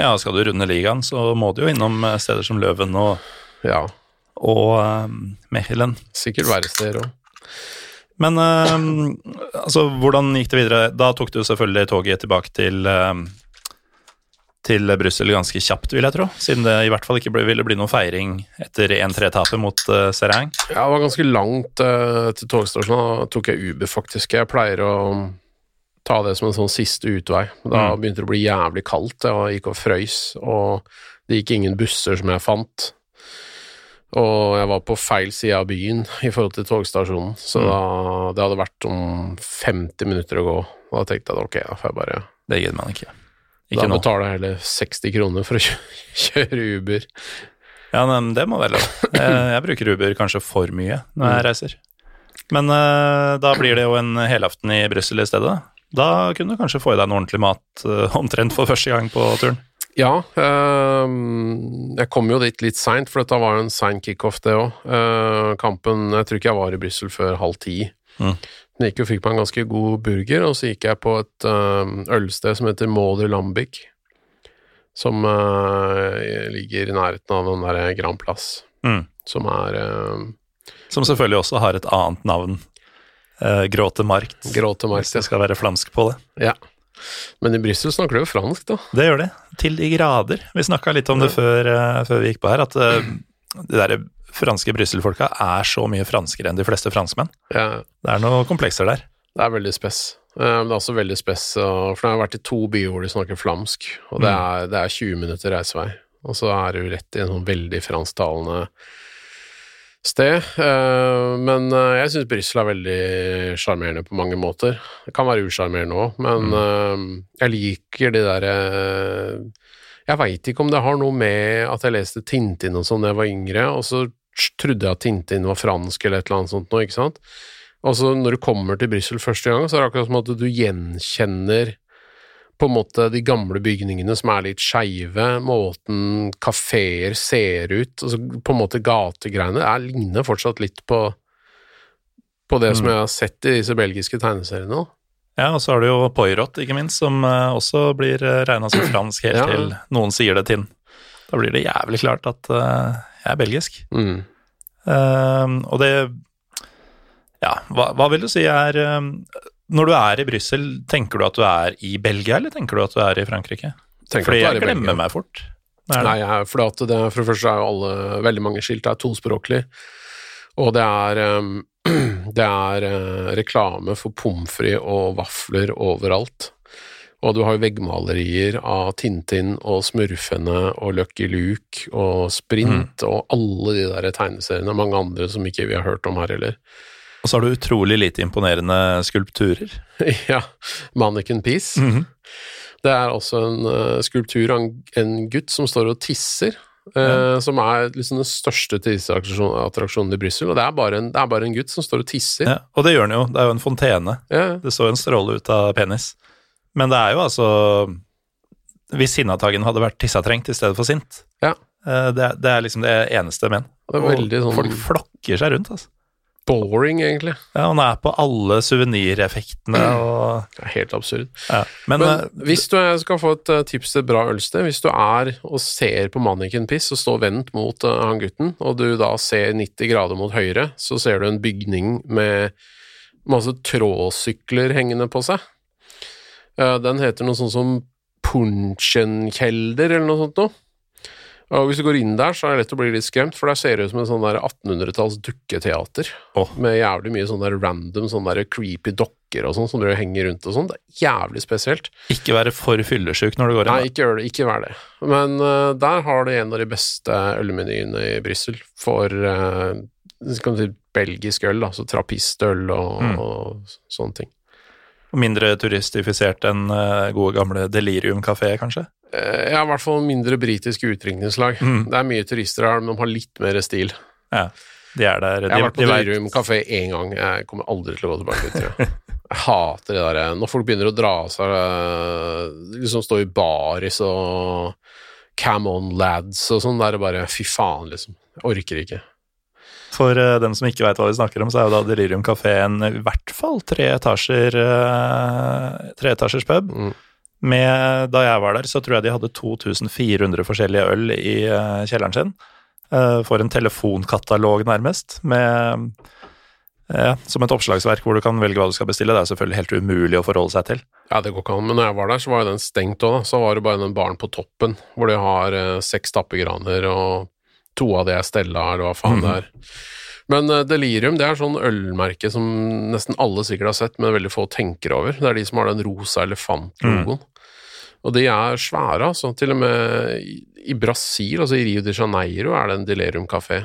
Ja, skal du runde ligaen, så må du jo innom steder som Løven og, Ja, og um, Mechelen. sikkert verre steder òg. Men uh, altså, hvordan gikk det videre? Da tok du selvfølgelig toget tilbake til uh, til Brussel ganske kjapt, vil jeg tro, siden det i hvert fall ikke ble, ville bli noen feiring etter 1-3-tapet mot uh, Serang. Ja, det var ganske langt uh, til togstasjonen. Da tok jeg Uber, faktisk. Jeg pleier å ta det som en sånn siste utvei. Da Mm. begynte det å bli jævlig kaldt, jeg gikk og frøys, og det gikk ingen busser som jeg fant. Og jeg var på feil side av byen i forhold til togstasjonen, så Mm. da, det hadde vært om 50 minutter å gå. Og da tenkte jeg at ok, da får jeg bare Det gidder man ikke. Da nå. betaler jeg heller 60 kroner for å kjøre Uber. Ja, men det må være lov. Jeg, jeg bruker Uber kanskje for mye når jeg reiser. Men eh, da blir det jo en helaften i Brussel i stedet. Da kunne du kanskje få i deg noe ordentlig mat eh, omtrent for første gang på turen. Ja, ehm, jeg kom jo dit litt seint, for dette var jo en sein kickoff, det òg. kampen Jeg tror ikke jeg var i Brussel før halv ti. Mm. Jeg gikk og fikk meg en ganske god burger, og så gikk jeg på et ehm, ølsted som heter Mauder Lambic, som eh, ligger i nærheten av den der Grand Place, Mm. som er ehm, Som selvfølgelig også har et annet navn. Uh, Gråte Markt. Gråte Hvis jeg skal være flamsk på det. Ja. Men i Brussel snakker du jo fransk, da. Det gjør de. Til de grader. Vi snakka litt om det før, uh, før vi gikk på her, at uh, de der franske Brussel-folka er så mye franskere enn de fleste franskmenn. Ja, Det er noen komplekser der. Det er veldig spess. Uh, det er også veldig spess, for det har vært i to byer hvor de snakker flamsk, og det er, det er 20 minutter reisevei. Og så er du rett i en sånn veldig fransktalende sted. Eh, Men eh, jeg syns Brussel er veldig sjarmerende på mange måter. Det kan være usjarmerende òg, men mm. jeg liker de derre Jeg veit ikke om det har noe med at jeg leste Tintin og sånn da jeg var yngre, og så trodde jeg at Tintin var fransk eller et eller annet sånt nå, ikke sant? Og så når du kommer til Brussel første gang, så er det akkurat som at du gjenkjenner på en måte de gamle bygningene som er litt skeive, måten kafeer ser ut, altså på en måte gategreiene, er, ligner fortsatt litt på på det som jeg har sett i disse belgiske tegneseriene. nå. Ja, og så har du jo Poirot, ikke minst, som eh, også blir regna som fransk helt Ja. til noen sier det til. Da blir det jævlig klart at uh, jeg er belgisk. Mm. Uh, og det Ja, hva, hva vil du si er eh, Når du er i Brussel, tenker du at du er i Belgia, eller tenker du at du er i Frankrike? Tenker Fordi jeg glemmer meg fort. Er Nei, jeg, for, det, det, for det første er jo alle, veldig mange skilt er tospråklig, og det er, um, det er uh, reklame for pommes frites og vafler overalt. Og du har jo veggmalerier av Tintin og Smurfene og Lucky Luke og Sprint og alle de der tegneseriene, mange andre som ikke vi har hørt om her heller. Og så har du utrolig lite imponerende skulpturer. ja, Manneken Peace. Det er også en uh, skulptur av en, en gutt som står og tisser, Ja. som er liksom den største tisseattraksjonen i Brussel, og det er, bare en, det er bare en gutt som står og tisser. Ja, og det gjør den jo. Det er jo en fontene. Ja, Det står en stråle ut av penis. Men det er jo altså Hvis Sinnataggen hadde vært tissatrengt i stedet for sint, Ja. eh, det, det er liksom det eneste men. Det Og veldig sånn- Folk flokker seg rundt, altså. Boring, egentlig. Ja, han er på alle suvenireffektene og Det er helt absurd. ja. Men, Men uh, hvis du skal få et eh, tips til et bra ølsted, hvis du er og ser på Manniken Piss og står vendt mot uh, han gutten, og du da ser 90 grader mot høyre, så ser du en bygning med masse tråsykler hengende på seg. Uh, Den heter noe sånt som Punchenkelder eller noe sånt noe. Og hvis du går inn der, så er det lett å bli litt skremt, for der ser det ut som en sånn 1800-talls dukketeater. Oh. Med jævlig mye sånn der random, sånn der creepy dokker og sånn som dere henger rundt og sånn. Det er jævlig spesielt. ikke være for fyllesyk når du går inn. Nei, ikke gjør det. Ikke vær det. Men uh, der har du en av de beste ølmenyene i Brussel for uh, skal vi si, belgisk øl, altså trappistøl og, Mm. og sånne ting. Og Mindre turistifisert enn eh, gode gamle Delirium kafé, kanskje? Eh, ja, i hvert fall mindre britiske utdrikningslag. Mm. Det er mye turister her, men de har litt mer stil. Ja, de er der. Jeg har vært på Delirium kafé én gang. Jeg kommer aldri til å gå tilbake dit. Jeg. jeg hater det der Når folk begynner å dra av seg eh, Liksom stå i baris og Cam on lads og sånn, der er det bare fy faen, liksom. Jeg orker ikke. For uh, dem som ikke veit hva vi snakker om, så er jo da Delirium kafé en i hvert fall tre etasjer uh, treetasjers pub. Mm. Med, da jeg var der, så tror jeg de hadde 2400 forskjellige øl i uh, kjelleren sin. Uh, for en telefonkatalog, nærmest, med ja, som et oppslagsverk hvor du kan velge hva du skal bestille. Det er selvfølgelig helt umulig å forholde seg til. Ja, det går ikke an. Men når jeg var der, så var jo den stengt òg, da. Så var det bare den baren på toppen, hvor de har eh, seks tappegraner, og to av de er Stella, eller hva faen det er. Men eh, Delirium det er sånn ølmerke som nesten alle sikkert har sett, men veldig få tenker over. Det er de som har den rosa elefantlogoen. Mm. Og de er svære, altså. Til og med i, Brasil, altså i Rio de Janeiro, er det en Delirium kafé.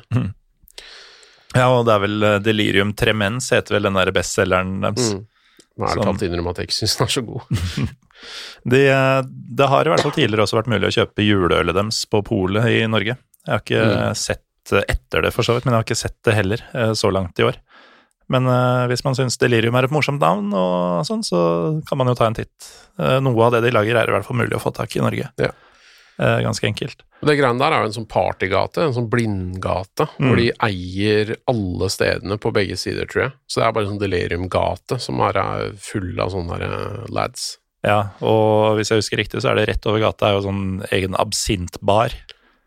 Ja, og det er vel eh, Delirium Tremens heter vel den der bestselgeren deres. Mm. Nå er det talt innrømme at jeg ikke syns den er så god. De, eh, det har i hvert fall tidligere også vært mulig å kjøpe juleølet deres på polet i Norge. Jeg har ikke Mm. sett eh, etter det, for så vidt, men jeg har ikke sett det heller eh, så langt i år. Men eh, hvis man syns Delirium er et morsomt navn, og sånn, så kan man jo ta en titt. Noe av det de lager, er i hvert fall mulig å få tak i i Norge. Ja. Ganske enkelt. Det greiene der er jo en sånn partygate, en sånn blindgate, Mm. hvor de eier alle stedene på begge sider, tror jeg. Så det er bare en sånn deliriumgate som er full av sånne der, lads. Ja, og hvis jeg husker riktig, så er det rett over gata er jo sånn egen absintbar,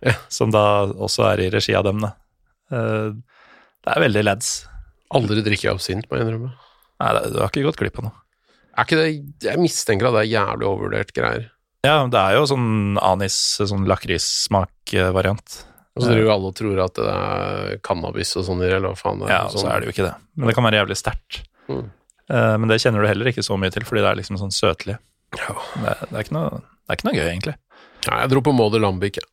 Ja. som da også er i regi av dem, da. Eh, det er veldig lads. Aldri drikke absint, må jeg innrømme. Nei, du har ikke gått glipp av noe. Er ikke det Jeg mistenker at det er jævlig overvurdert greier. Ja, det er jo sånn anis, sånn lakrissmak-variant. Og så driver jo alle og tror at det er cannabis og sånn eller hva faen det er. Ja, så er det jo ikke det. Men det kan være jævlig sterkt. Mm. Eh, Men det kjenner du heller ikke så mye til, fordi det er liksom sånn søtlig. Det, det, er ikke noe, det er ikke noe gøy, egentlig. Nei, jeg dro på Mauder Lambik, jeg.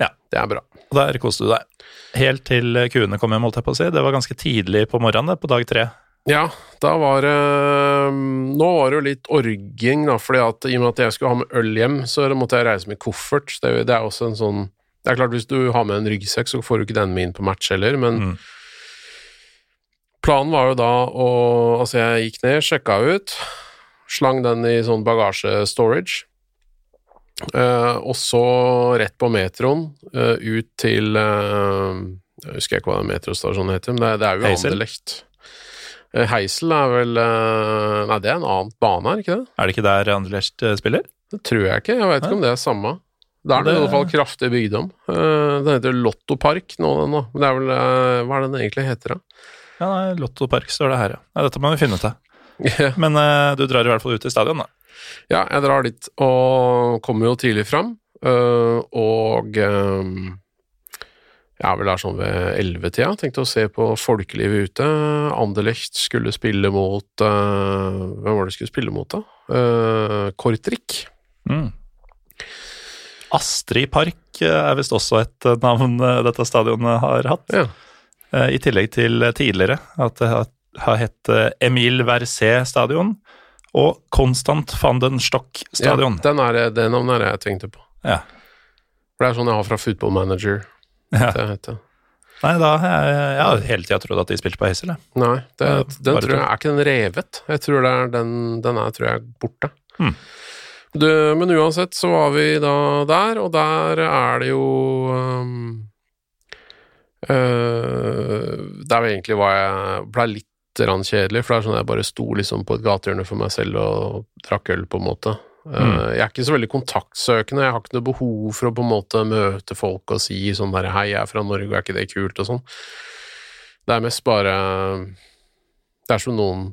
Ja. Det er bra. Og der koste du deg. Helt til kuene kom hjem, holdt jeg på å si. Det var ganske tidlig på morgenen, det, på dag tre. Ja, da var det Nå var det jo litt orging, da, fordi at i og med at jeg skulle ha med øl hjem, så måtte jeg reise med koffert. Det, det er også en sånn Det er klart, hvis du har med en ryggsekk, så får du ikke den med inn på match heller, men Mm. planen var jo da å Altså, jeg gikk ned, sjekka ut, slang den i sånn bagasje-storage. Eh, og så rett på metroen, eh, ut til eh, Jeg husker ikke hva den metrostasjonen heter, men det, det er jo Heisel? Anderlecht. Heisel er vel Nei, det er en annen bane, er det ikke det? Er det ikke der Anderlecht spiller? Det tror jeg ikke. Jeg vet ikke om det er samme. Det er det i hvert fall kraftig bygd om. Den heter Lottopark nå, den da. Men det er vel Hva er det den egentlig heter, da? Ja, nei, Lottopark står det her, ja. Dette må vi finne ut av. Men du drar i hvert fall ut til stadion, da. Ja, jeg drar dit og kommer jo tidlig fram, øh, og øh, jeg er vel der sånn ved ellevetida. Tenkte å se på folkelivet ute. Anderlecht skulle spille mot øh, Hvem var det de skulle spille mot, da? Uh, Kortrik. Mm. Astrid Park er visst også et navn dette stadionet har hatt. Ja. I tillegg til tidligere at det har, hett Emil Verset stadion og Konstant van den Stock stadion. Ja, den er, det navnet er det jeg tenkte på. Ja. For det er sånn jeg har fra Football Manager. Ja. Det heter. Nei, da jeg, jeg har hele tida trodd at de spilte på Hazel, jeg. Nei, det, den bare tror jeg er ikke den revet. Jeg tror det er den, den er tror jeg borte. Hmm. Du, men uansett så var vi da der, og der er det jo um, øh, Der egentlig var jeg blei litt rann kjedelig, for det er sånn at jeg bare sto liksom på et gatehjørne for meg selv og drakk øl, på en måte. Mm. jeg er ikke så veldig kontaktsøkende, jeg har ikke noe behov for å på en måte møte folk og si sånn der 'hei, jeg er fra Norge, er ikke det kult?' og sånn. Det er mest bare Det er som noen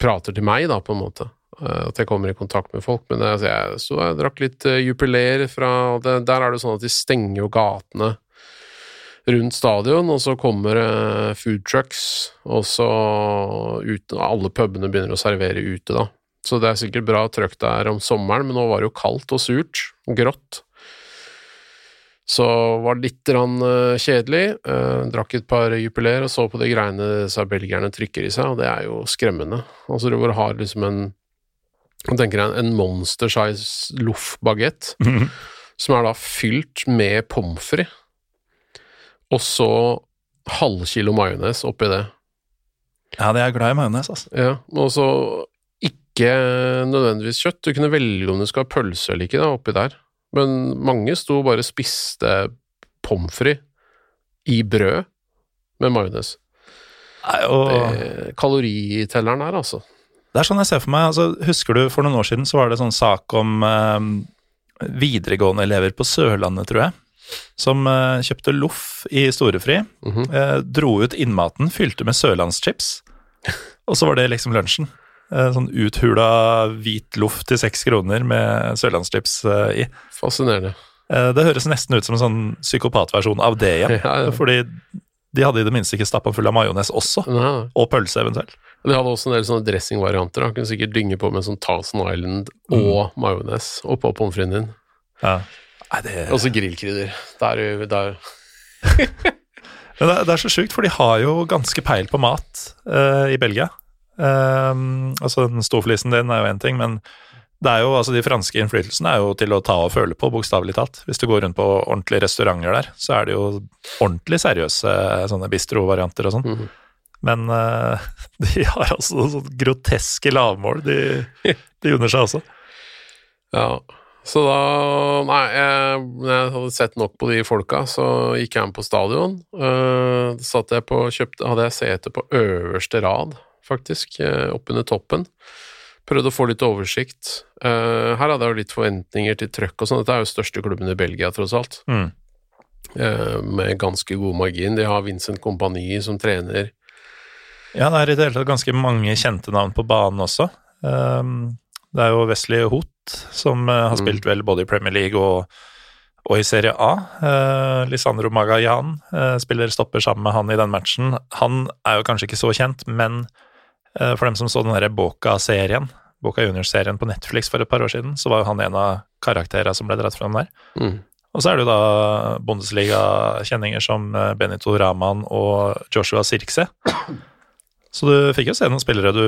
prater til meg, da, på en måte. Eh, At jeg kommer i kontakt med folk. Men altså, jeg, så jeg drakk litt uh, Jupiler fra det, Der er det sånn at de stenger jo gatene rundt stadion, og så kommer det food trucks, og så ute, alle pubene begynner å servere ute, da. Så det er sikkert bra trøkk der om sommeren, men nå var det jo kaldt og surt, grått. Så var det litt rann, uh, kjedelig. Uh, drakk et par Jupiler og så på de greiene disse belgierne trykker i seg, og det er jo skremmende. Altså du bare har liksom en jeg tenker jeg, en monster size loff-bagett, som er da fylt med pommes frites, og så halvkilo majones oppi det. Ja, det er jeg glad i majones, altså. Ja, og så ikke nødvendigvis kjøtt. Du kunne velge om du skal ha pølse eller ikke da, oppi der. Men mange sto og spiste pommes frites i brød med majones. Kaloritelleren der, altså. Det er sånn jeg ser for meg. altså Husker du for noen år siden så var det sånn sak om eh, videregående elever på Sørlandet, tror jeg, som eh, kjøpte loff i storefri, Mhm. eh, dro ut innmaten, fylte med sørlandschips, og så var det liksom lunsjen. Eh, sånn uthula hvit loff til seks kroner med sørlandschips i. Fascinerende. Det høres nesten ut som en sånn psykopatversjon av det igjen, Ja, ja. fordi de hadde i det minste ikke stappa full av majones også, nei. og pølse eventuelt. De hadde også en del sånne dressingvarianter. Kunne sikkert dynge på med sånn Thousand Island og majones oppå pommes fritesen din. Ja. Nei, det... Og så grillkrydder. Der, er jo- der. Men det, det er så sjukt, for de har jo ganske peil på mat uh, i Belgia. Um, altså, den storflisen din er jo én ting, men Det er jo, altså De franske innflytelsene er jo til å ta og føle på, bokstavelig talt. Hvis du går rundt på ordentlige restauranter der, så er det jo ordentlig seriøse sånne bistro-varianter og sånn. Mhm. Men uh, de har altså sånn groteske lavmål, de, de unner seg også. Ja, så da Nei, jeg, jeg hadde sett nok på de folka, så gikk jeg med på stadion. Uh, satt jeg på, kjøpte, hadde jeg sete på øverste rad, faktisk, uh, oppunder toppen. Prøvde å få litt oversikt. Uh, her hadde jeg jo litt forventninger til trøkk og sånn. Dette er jo største klubben i Belgia, tross alt. Mm. Uh, med ganske god margin. De har Vincent Kompani som trener. Ja, det er i det hele tatt ganske mange kjente navn på banen også. Um, det er jo Wesley Hoot som uh, har spilt vel både i Premier League og, og i Serie A. Uh, Lisandro Magayan uh, spiller stopper sammen med han i den matchen. Han er jo kanskje ikke så kjent, men uh, for dem som så den derre Boka-serien, Boka Juniors-serien på Netflix for et par år siden, så var jo han en av karakterene som ble dratt fram der. Mm. Og så er det jo da Bundesliga-kjenninger som uh, Benito Raman og Joshua Sirkse. Så du fikk jo se noen spillere du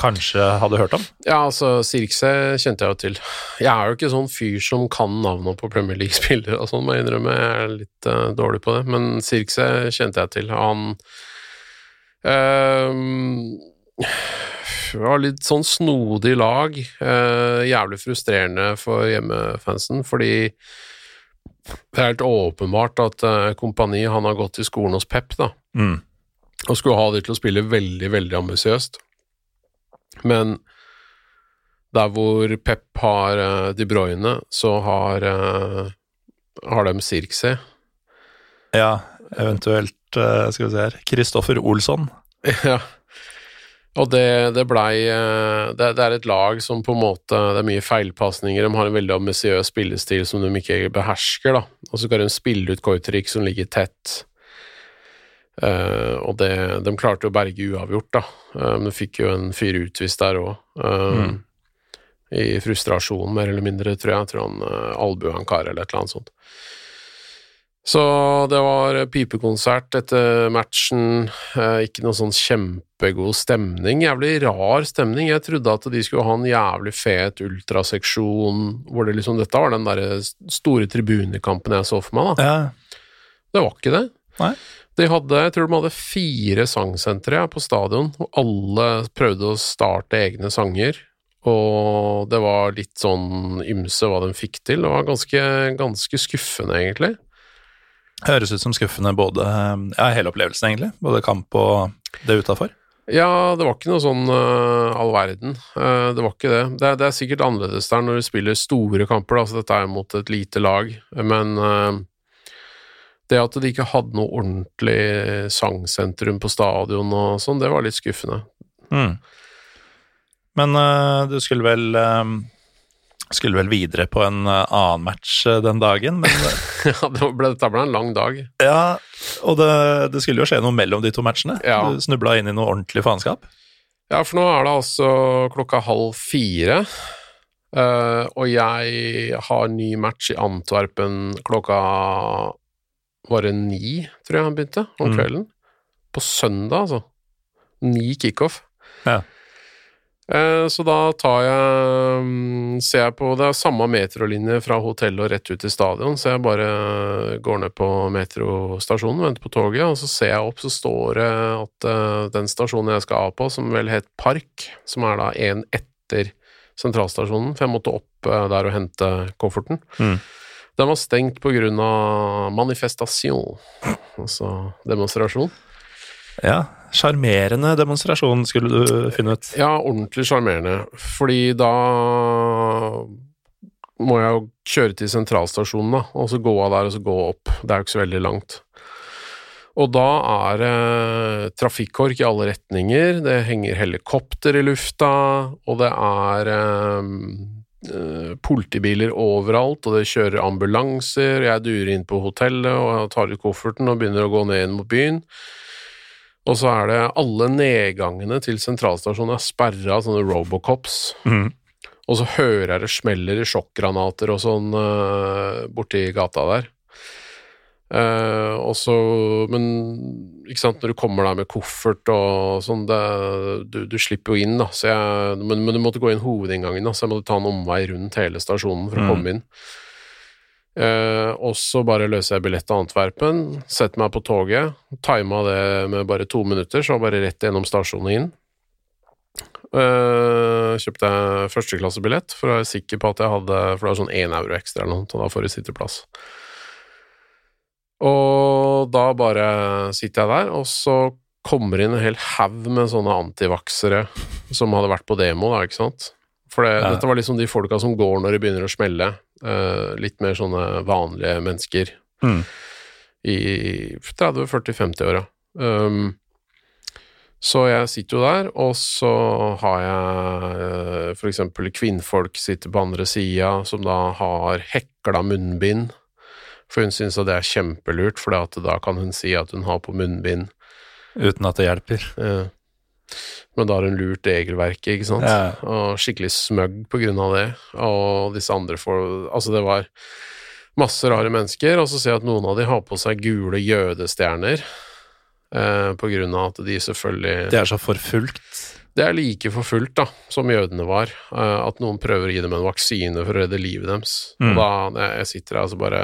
kanskje hadde hørt om. Ja, altså, Sirkse kjente jeg jo til. Jeg er jo ikke sånn fyr som kan navnet på Premier League-spillere og sånn, må jeg innrømme. Jeg er litt uh, dårlig på det, men Sirkse kjente jeg til. Han uh, var litt sånn snodig lag. Uh, jævlig frustrerende for hjemmefansen, fordi det er helt åpenbart at uh, Kompani han har gått i skolen hos Pep, da Mm. og skulle ha de til å spille veldig, veldig ambisiøst. Men der hvor Pep har uh, De Bruyne, så har, uh, har de Sirkse. Ja, eventuelt uh, Skal vi se her Kristoffer Olsson. ja. Og det, det blei det, det er et lag som på en måte Det er mye feilpasninger, de har en veldig ambisiøs spillestil som de ikke behersker, da. Og så kan de spille ut Koitrik som ligger tett. Uh, og det, de klarte å berge uavgjort, da. Uh, men de fikk jo en fyr utvist der òg. Mm. I frustrasjon, mer eller mindre, tror jeg. Jeg tror han uh, albua en kar eller et eller annet sånt. Så det var pipekonsert etter matchen. Uh, ikke noe sånn kjempegod stemning. Jævlig rar stemning. Jeg trodde at de skulle ha en jævlig fet ultraseksjon hvor det liksom Dette var den derre store tribunekampen jeg så for meg, da. Ja. Det var ikke det. Nei. De hadde, jeg tror de hadde fire sangsentre på stadion, og alle prøvde å starte egne sanger. Og det var litt sånn ymse hva de fikk til. Det var ganske, ganske skuffende, egentlig. Høres ut som skuffende både Ja, hele opplevelsen, egentlig. Både kamp og det utafor. Ja, det var ikke noe sånn uh, all verden. Uh, det var ikke det. det. Det er sikkert annerledes der når du spiller store kamper, da, så dette er mot et lite lag. Men uh, det at de ikke hadde noe ordentlig sangsentrum på stadion og sånn, det var litt skuffende. Mm. Men uh, du skulle vel um, skulle vel videre på en uh, annen match uh, den dagen, men ja, det ble, dette ble en lang dag. Ja, og det, det skulle jo skje noe mellom de to matchene. Ja. Du snubla inn i noe ordentlig faenskap. Ja, for nå er det altså klokka halv fire, og jeg har ny match i Antwerpen klokka Var det ni, tror jeg han begynte, om Mm. kvelden? På søndag, altså. Ni kickoff. Ja. Eh, Så da tar jeg mm, Ser jeg på Det er samme metrolinje fra hotellet og rett ut til stadion, så jeg bare går ned på metrostasjonen, venter på toget, og så ser jeg opp, så står det at eh, den stasjonen jeg skal av på, som vel het Park, som er da en etter sentralstasjonen, for jeg måtte opp eh, der og hente kofferten, Mm. Den var stengt av manifestasjon, altså demonstrasjon. Ja, Sjarmerende demonstrasjon, skulle du finne ut. Ja, ordentlig sjarmerende, fordi da må jeg jo kjøre til sentralstasjonen, da, og så gå av der og så gå opp. Det er jo ikke så veldig langt. Og da er det trafikkork i alle retninger, det henger helikopter i lufta, og det er eh, eh, politibiler overalt, og det kjører ambulanser, jeg durer inn på hotellet og jeg tar ut kofferten og begynner å gå ned inn mot byen. Og så er det alle nedgangene til sentralstasjonen er sperra av sånne robocops. Mm. Og så hører jeg det smeller i sjokkgranater og sånn uh, borti gata der. Uh, og så Men sant, når du kommer der med koffert og sånn, det, du, du slipper jo inn, da. Så jeg, men, men du måtte gå inn hovedinngangen, da, så jeg måtte ta en omvei rundt hele stasjonen for å Mm. komme inn. Eh, og så bare løser jeg billett til Antwerpen, setter meg på toget, tima det med bare to minutter, så bare rett gjennom stasjonen inn. Eh, kjøpte jeg førsteklassebillett for å være sikker på at jeg hadde For det var sånn én euro ekstra eller noe, så da får du sitteplass. Og da bare sitter jeg der, og så kommer inn en hel haug med sånne antivaksere som hadde vært på demo, da, ikke sant. For det, Ja. dette var liksom de folka som går når det begynner å smelle. Uh, litt mer sånne vanlige mennesker Mm. i 30-40-50-åra. Um, så jeg sitter jo der, og så har jeg f.eks. for eksempel kvinnfolk sitter på andre sida, som da har hekla munnbind. For hun syns at det er kjempelurt, for da kan hun si at hun har på munnbind. Uten at det hjelper. Ja. Men da har hun lurt regelverket, ikke sant? Ja. Og skikkelig smøgg på grunn av det. Og disse andre får Altså, det var masse rare mennesker, og så ser jeg at noen av de har på seg gule jødestjerner. Eh, på grunn av at de selvfølgelig Det er så forfulgt. Det er like forfulgt da, som jødene var, eh, at noen prøver å gi dem en vaksine for å redde livet deres. Mm. Og da jeg sitter her, og så bare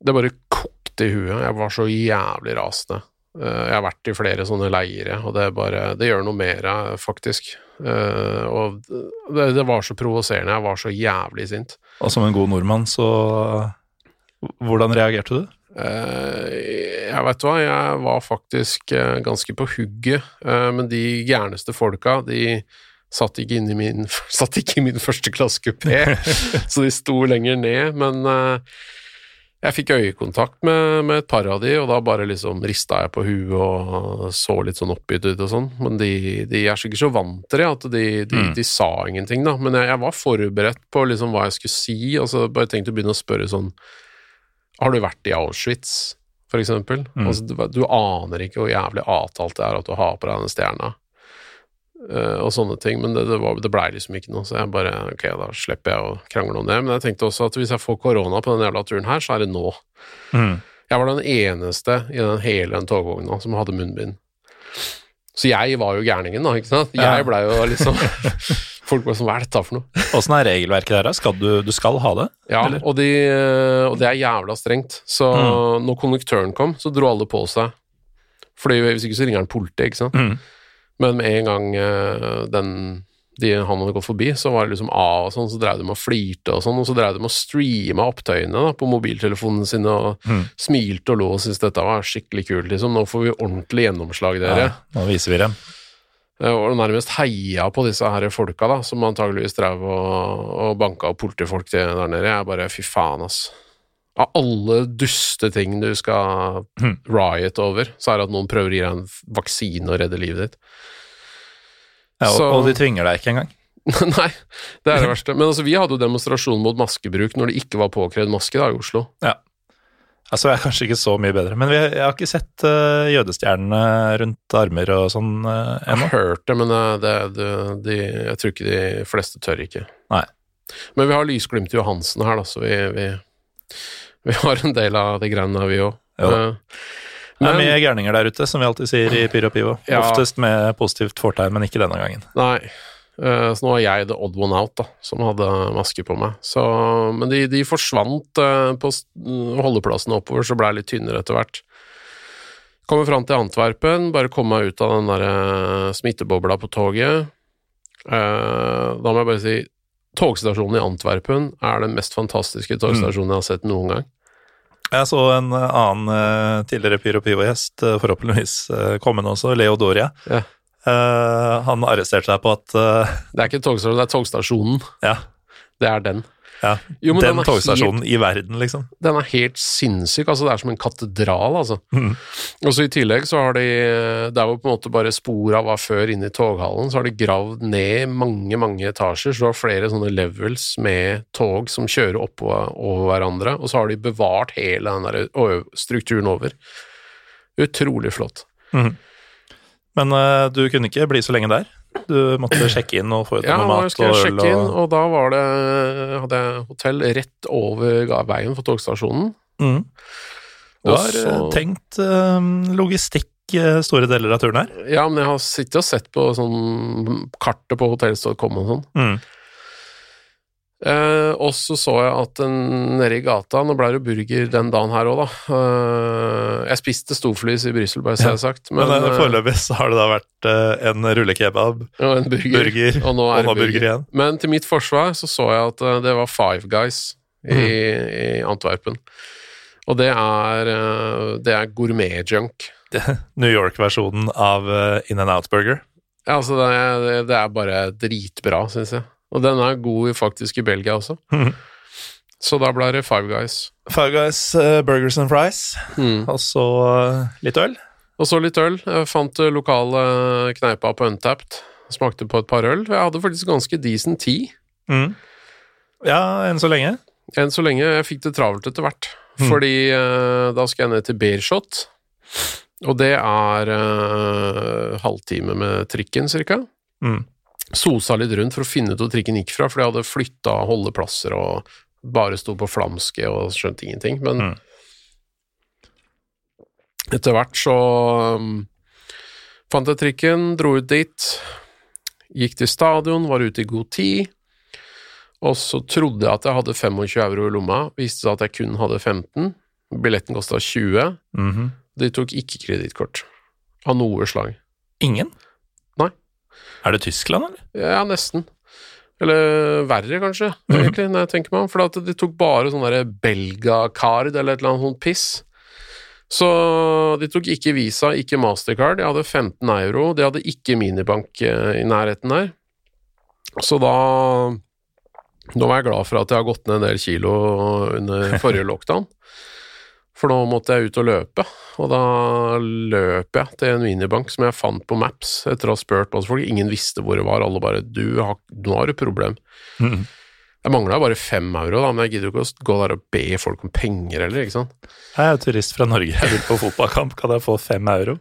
Det bare kokte i huet. Jeg var så jævlig rasende. Eh, Jeg har vært i flere sånne leire, og det bare Det gjør noe med deg, faktisk. Eh, Og det, det var så provoserende. Jeg var så jævlig sint. Og som en god nordmann, så Hvordan reagerte du? Eh, Jeg vet hva, jeg var faktisk ganske på hugget, men de gærneste folka, de satt ikke, inn i min, satt ikke i min første klasse kupé, så de sto lenger ned, men jeg fikk øyekontakt med, med et par av de, og da bare liksom rista jeg på huet og så litt sånn oppgitt ut og sånn, men de, de er sikkert så vant til det at de, de, Mm. de sa ingenting, da, men jeg, jeg var forberedt på liksom hva jeg skulle si, og så bare tenkte å begynne å spørre sånn har du vært i Auschwitz, for eksempel? Mm. Altså, du, du aner ikke hvor jævlig avtalt det er at du har på deg den stjerna, og sånne ting, men det, det, var- det blei liksom ikke noe, så jeg bare ok, da slipper jeg å krangle om det. Men jeg tenkte også at hvis jeg får korona på den jævla turen her, så er det nå. Mm. Jeg var den eneste i den hele den togvogna som hadde munnbind. Så jeg var jo gærningen, da, ikke sant? Jeg blei jo liksom Folk bare sånn, hva er dette for noe? Åssen er regelverket der, da? Skal du, du skal ha det? Ja, og, de, og det er jævla strengt. Så Mm. når konduktøren kom, så dro alle på seg. Fordi hvis ikke så ringer han politiet, ikke sant. Mm. Men med en gang eh, den, de, han hadde gått forbi, så var det liksom av og sånn, så drev de med å flirte og sånn, og så drev de med å streame opptøyene da, på mobiltelefonene sine, og Mm. smilte og lo og syntes dette var skikkelig kult, liksom. Nå får vi ordentlig gjennomslag, dere. Ja, nå viser vi dem. Eh, Og nærmest heia på disse her folka, da, som antageligvis drev og, og banka opp politifolk der nede. Jeg bare fy faen, ass. Av alle duste ting du skal Mhm. riot over, så er det at noen prøver å gi deg en vaksine og redde livet ditt. Ja, og, Så- og de tvinger deg ikke engang. Nei, det er det verste. Men altså, vi hadde jo demonstrasjon mot maskebruk når det ikke var påkrevd maske da, i Oslo. Altså, jeg er kanskje ikke så mye bedre, men vi, jeg har ikke sett uh, jødestjernene rundt armer og sånn eh, Jeg ennå. har hørt det, men eh, det, det, de, jeg tror ikke de fleste tør ikke. Nei. Men vi har lysglimt i Johansen her, da, så vi, vi, vi har en del av de greiene vi òg. Det er mye gærninger der ute, som vi alltid sier i Pyro Pivo. Ja. Oftest med positivt fortegn, men ikke denne gangen. Nei. Eh, Så nå var jeg the odd one out, da, som hadde maske på meg. Så, men de, de forsvant eh, på holdeplassene holdeplassen oppover, så ble jeg litt tynnere etter hvert. Kommer fram til Antwerpen, bare komme meg ut av den der eh, smittebobla på toget. Eh, Da må jeg bare si togstasjonen i Antwerpen er den mest fantastiske togstasjonen jeg har sett noen gang. Jeg så en eh, annen eh, tidligere Pyro Pivo-gjest, eh, forhåpentligvis kommende også, Leo Doria. Ja. Uh, han arresterte seg på at uh, Det er ikke togstasjonen, det er togstasjonen. Ja, Det er den. Ja Jo, men den togstasjonen i verden, liksom. Den er helt sinnssyk, altså det er som en katedral, altså. Mm. Og så i tillegg så har de, der hvor på en måte bare spora var før inne i toghallen, så har de gravd ned mange, mange etasjer, så du har flere sånne levels med tog som kjører oppå over hverandre, og så har de bevart hele den der strukturen over. Utrolig flott. Men uh, du kunne ikke bli så lenge der. Du måtte sjekke inn og få ut Ja, noe mat og øl. sjekke inn, Og... da var det, hadde jeg hotell rett over veien for togstasjonen. Mhm. Du har Også, så- tenkt eh, logistikk eh, store deler av turen her. Ja, men jeg har sittet og sett på sånn kartet på hotellstål.com og sånn. Mm. Eh, og så så jeg at nede i gata Nå ble det burger den dagen her òg, da. Eh, jeg spiste storflys i Brussel, bare så jeg har sagt. Men, Men, eh, foreløpig så har det da vært eh, en rullekebab, og en burger. burger, Og nå er det burger. burger igjen. Men til mitt forsvar så så jeg at det var Five Guys i, Mm. i Antwerpen. Og det er, det er gourmet-junk. New York-versjonen av In and Out-burger. Ja, altså det, er- det, det er bare dritbra, syns jeg. Og den er god faktisk i Belgia også. Mm. Så da ble det Five Guys. Five Guys uh, Burgers and Fries, Mm. og så uh, litt øl. Og så litt øl. Jeg fant lokale kneipa på Untapped. Smakte på et par øl. Jeg hadde faktisk ganske decent tid. Mm. Ja, enn så lenge. Enn så lenge. Jeg fikk det travelt etter hvert. Mm. Fordi uh, da skal jeg ned til Beershot. Og det er halvtime med trikken, cirka. Mm. Sosa litt rundt for å finne ut hvor trikken gikk fra, for jeg hadde flytta holdeplasser og bare sto på flamske og skjønte ingenting. Men Mm. etter hvert så um, fant jeg trikken, dro ut dit, gikk til stadion, var ute i god tid. Og så trodde jeg at jeg hadde 25 euro i lomma, viste seg at jeg kun hadde 15. Billetten kosta 20. Mhm. De tok ikke kredittkort. Av noe slag. Ingen? Er det Tyskland, eller? Ja, nesten. Eller verre, kanskje, egentlig, når jeg tenker meg om. For at de tok bare sånn derre Belga-card eller et eller annet sånt piss. Så de tok ikke Visa, ikke Mastercard. De hadde 15 euro. De hadde ikke minibank eh, i nærheten der. Så da Nå var jeg glad for at jeg har gått ned en del kilo under forrige lockdown. For nå måtte jeg ut og løpe, og da løp jeg til en minibank som jeg fant på Maps etter å ha spurt masse folk. Ingen visste hvor det var, alle bare du har, 'Nå har du problem'. Mm. Jeg mangla bare fem euro, da, men jeg gidder jo ikke å gå der og be folk om penger heller, ikke sant. Jeg er turist fra Norge, jeg vil på fotballkamp, kan jeg få fem euro?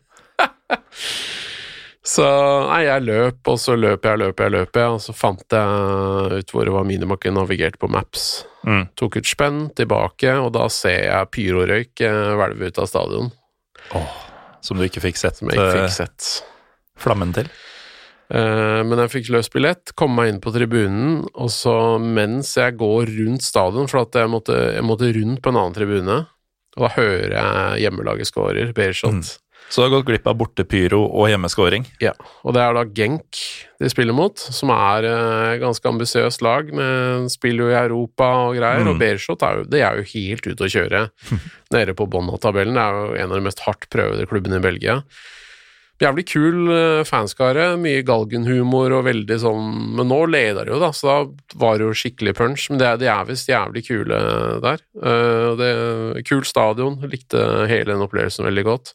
Så nei, jeg løp, og så løp jeg, løp jeg, løp jeg, og så fant jeg ut hvor det var minimakken navigert på Maps. Mm. Tok ut spenn, tilbake, og da ser jeg pyrorøyk eh, hvelve ut av stadion, Som du ikke fikk sett, som jeg ikke eh, fikk sett. flammen til? Eh, Men jeg fikk løst billett, kom meg inn på tribunen, og så mens jeg går rundt stadion, for at jeg måtte, jeg måtte rundt på en annen tribune, og da hører jeg hjemmelaget scorer, Beershot. Mm. Så du har gått glipp av bortepyro og hjemmeskåring. Ja, og det er da Genk de spiller mot, som er eh, ganske ambisiøst lag, med spiller jo i Europa og greier, Mm. og Beershot er jo, det er jo helt ute å kjøre nede på bånn av tabellen. Det er jo en av de mest hardt prøvede klubbene i Belgia. Jævlig kul eh, fanskare, mye galgenhumor og veldig sånn Men nå leder de jo, da, så da var det jo skikkelig punch. Men det, er- de er visst jævlig kule der. Eh, det, kul stadion, likte hele den opplevelsen veldig godt.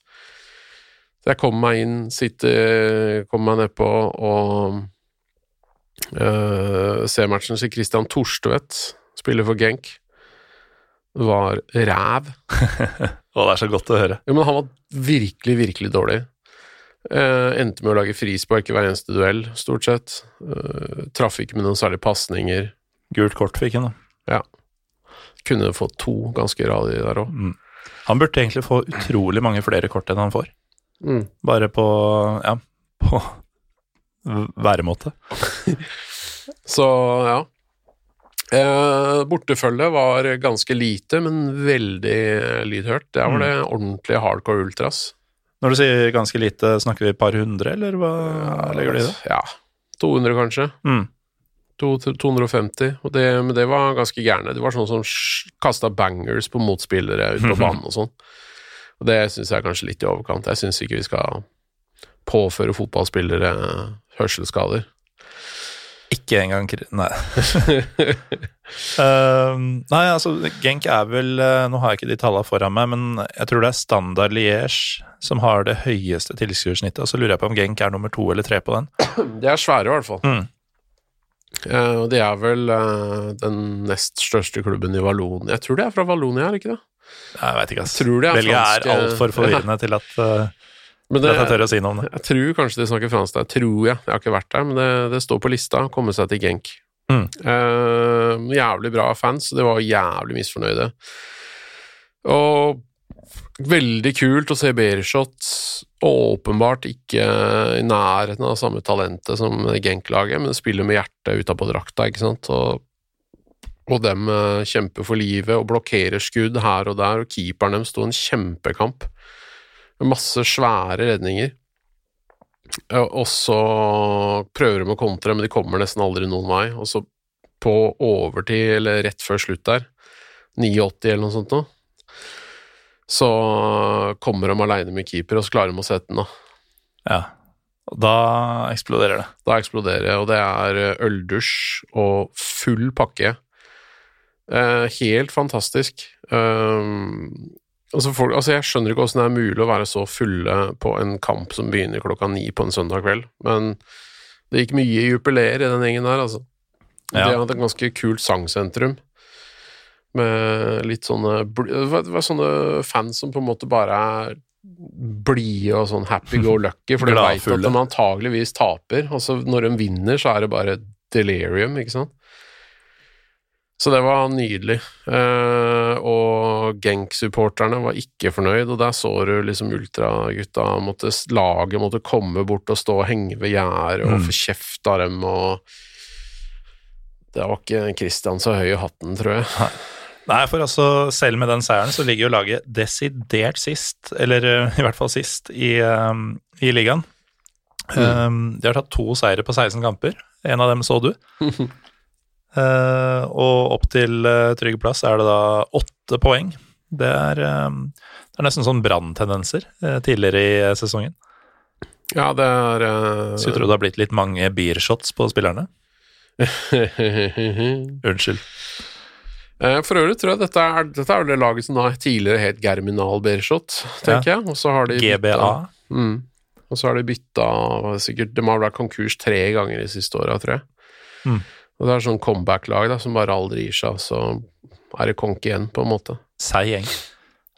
Så jeg kommer meg inn, sitter, kommer meg nedpå og uh, ser matchen. Så Christian Torstvedt spiller for Genk. Var ræv. Og det er så godt å høre. Jo, men han var virkelig, virkelig dårlig. Uh, endte med å lage frispark i hver eneste duell, stort sett. Uh, traff ikke med noen særlige pasninger. Gult kort fikk han, da. Ja. Kunne fått to ganske radig der òg. Han burde egentlig få utrolig mange flere kort enn han får. Mm. Bare på ja, på væremåte. Så ja. Eh, bortefølget var ganske lite, men veldig lydhørt. Der var det ordentlig hardcore ultras. Når du sier ganske lite, snakker vi et par hundre, eller hva legger du i det? Ja. 200, kanskje. Mm. 250. Og det, men det var ganske gærne. Det var sånn som kasta bangers på motspillere ute på banen og sånn. Og det syns jeg er kanskje litt i overkant. Jeg syns ikke vi skal påføre fotballspillere hørselskader. Ikke engang Nei. uh, nei, altså, Genk er vel eh, Nå har jeg ikke de tallene foran meg, men jeg tror det er Standard Liège som har det høyeste tilskuersnittet. Og så lurer jeg på om Genk er nummer to eller tre på den. De er svære, i hvert fall. Mm. Uh, og de er vel uh, den nest største klubben i Vallonia. Jeg tror de er fra Vallonia, er ikke det? Jeg veit ikke, ass. Tror de er Belgia franske- er altfor forvirrende til at, uh, Men det, jeg tør å si noe om det. jeg tror kanskje de snakker fransk der. Tror jeg. Jeg har ikke vært der, men det, det står på lista. Komme seg til Genk. Mm. Uh, jævlig bra fans, og de var jævlig misfornøyde. Og Veldig kult å se Berishot. Åpenbart ikke i nærheten av samme talentet som Genk-laget, men spiller med hjertet utapå drakta, ikke sant. Og, og dem eh, kjemper for livet og blokkerer skudd her og der, og keeperen dem sto en kjempekamp. Med masse svære redninger. Og så prøver de å kontre, men de kommer nesten aldri noen vei. Og så på overtid, eller rett før slutt der, 89 eller noe sånt noe, så kommer de aleine med keeper, og så klarer de å sette den, da. Ja. Og da eksploderer det. Da eksploderer det, og det er eh, øldusj og full pakke. Eh, helt fantastisk. Um, altså, folk, altså Jeg skjønner ikke hvordan det er mulig å være så fulle på en kamp som begynner klokka ni på en søndag kveld, men det gikk mye jubileer i den gjengen der, altså. Ja. De hadde et ganske kult sangsentrum. Med litt sånne Det var- sånne fans som på en måte bare er blide og sånn happy go lucky, for de veit at de antageligvis taper. Altså, når de vinner, så er det bare delirium, ikke sant? Så det var nydelig. Eh, og Genk-supporterne var ikke fornøyd, og der så du liksom ultragutta måtte, Laget måtte komme bort og stå og henge ved gjerdet og Mm. få kjeft av dem, og Det var ikke Christian så høy i hatten, tror jeg. Nei, for altså, selv med den seieren så ligger jo laget desidert sist, eller eh, i hvert fall sist, i, eh, i ligaen. Eh, de har tatt to seire på 16 kamper. En av dem så du. Eh, og opp til uh, trygg plass er det da åtte poeng. Det er, eh, det er nesten sånn branntendenser uh, tidligere i sesongen. Ja, det er Skulle tro det har blitt litt mange beershots på spillerne. Unnskyld. For øvrig tror jeg dette er, dette er det laget som da tidligere het Germinal Beershot, tenker jeg. Og så har de GBA. Mm. Og så har de bytta sikkert De har vært konkurs tre ganger de siste åra, tror jeg. Mm. Og det er sånn comeback-lag da, som bare aldri gir seg, så er det konk igjen, på en måte. Seig gjeng.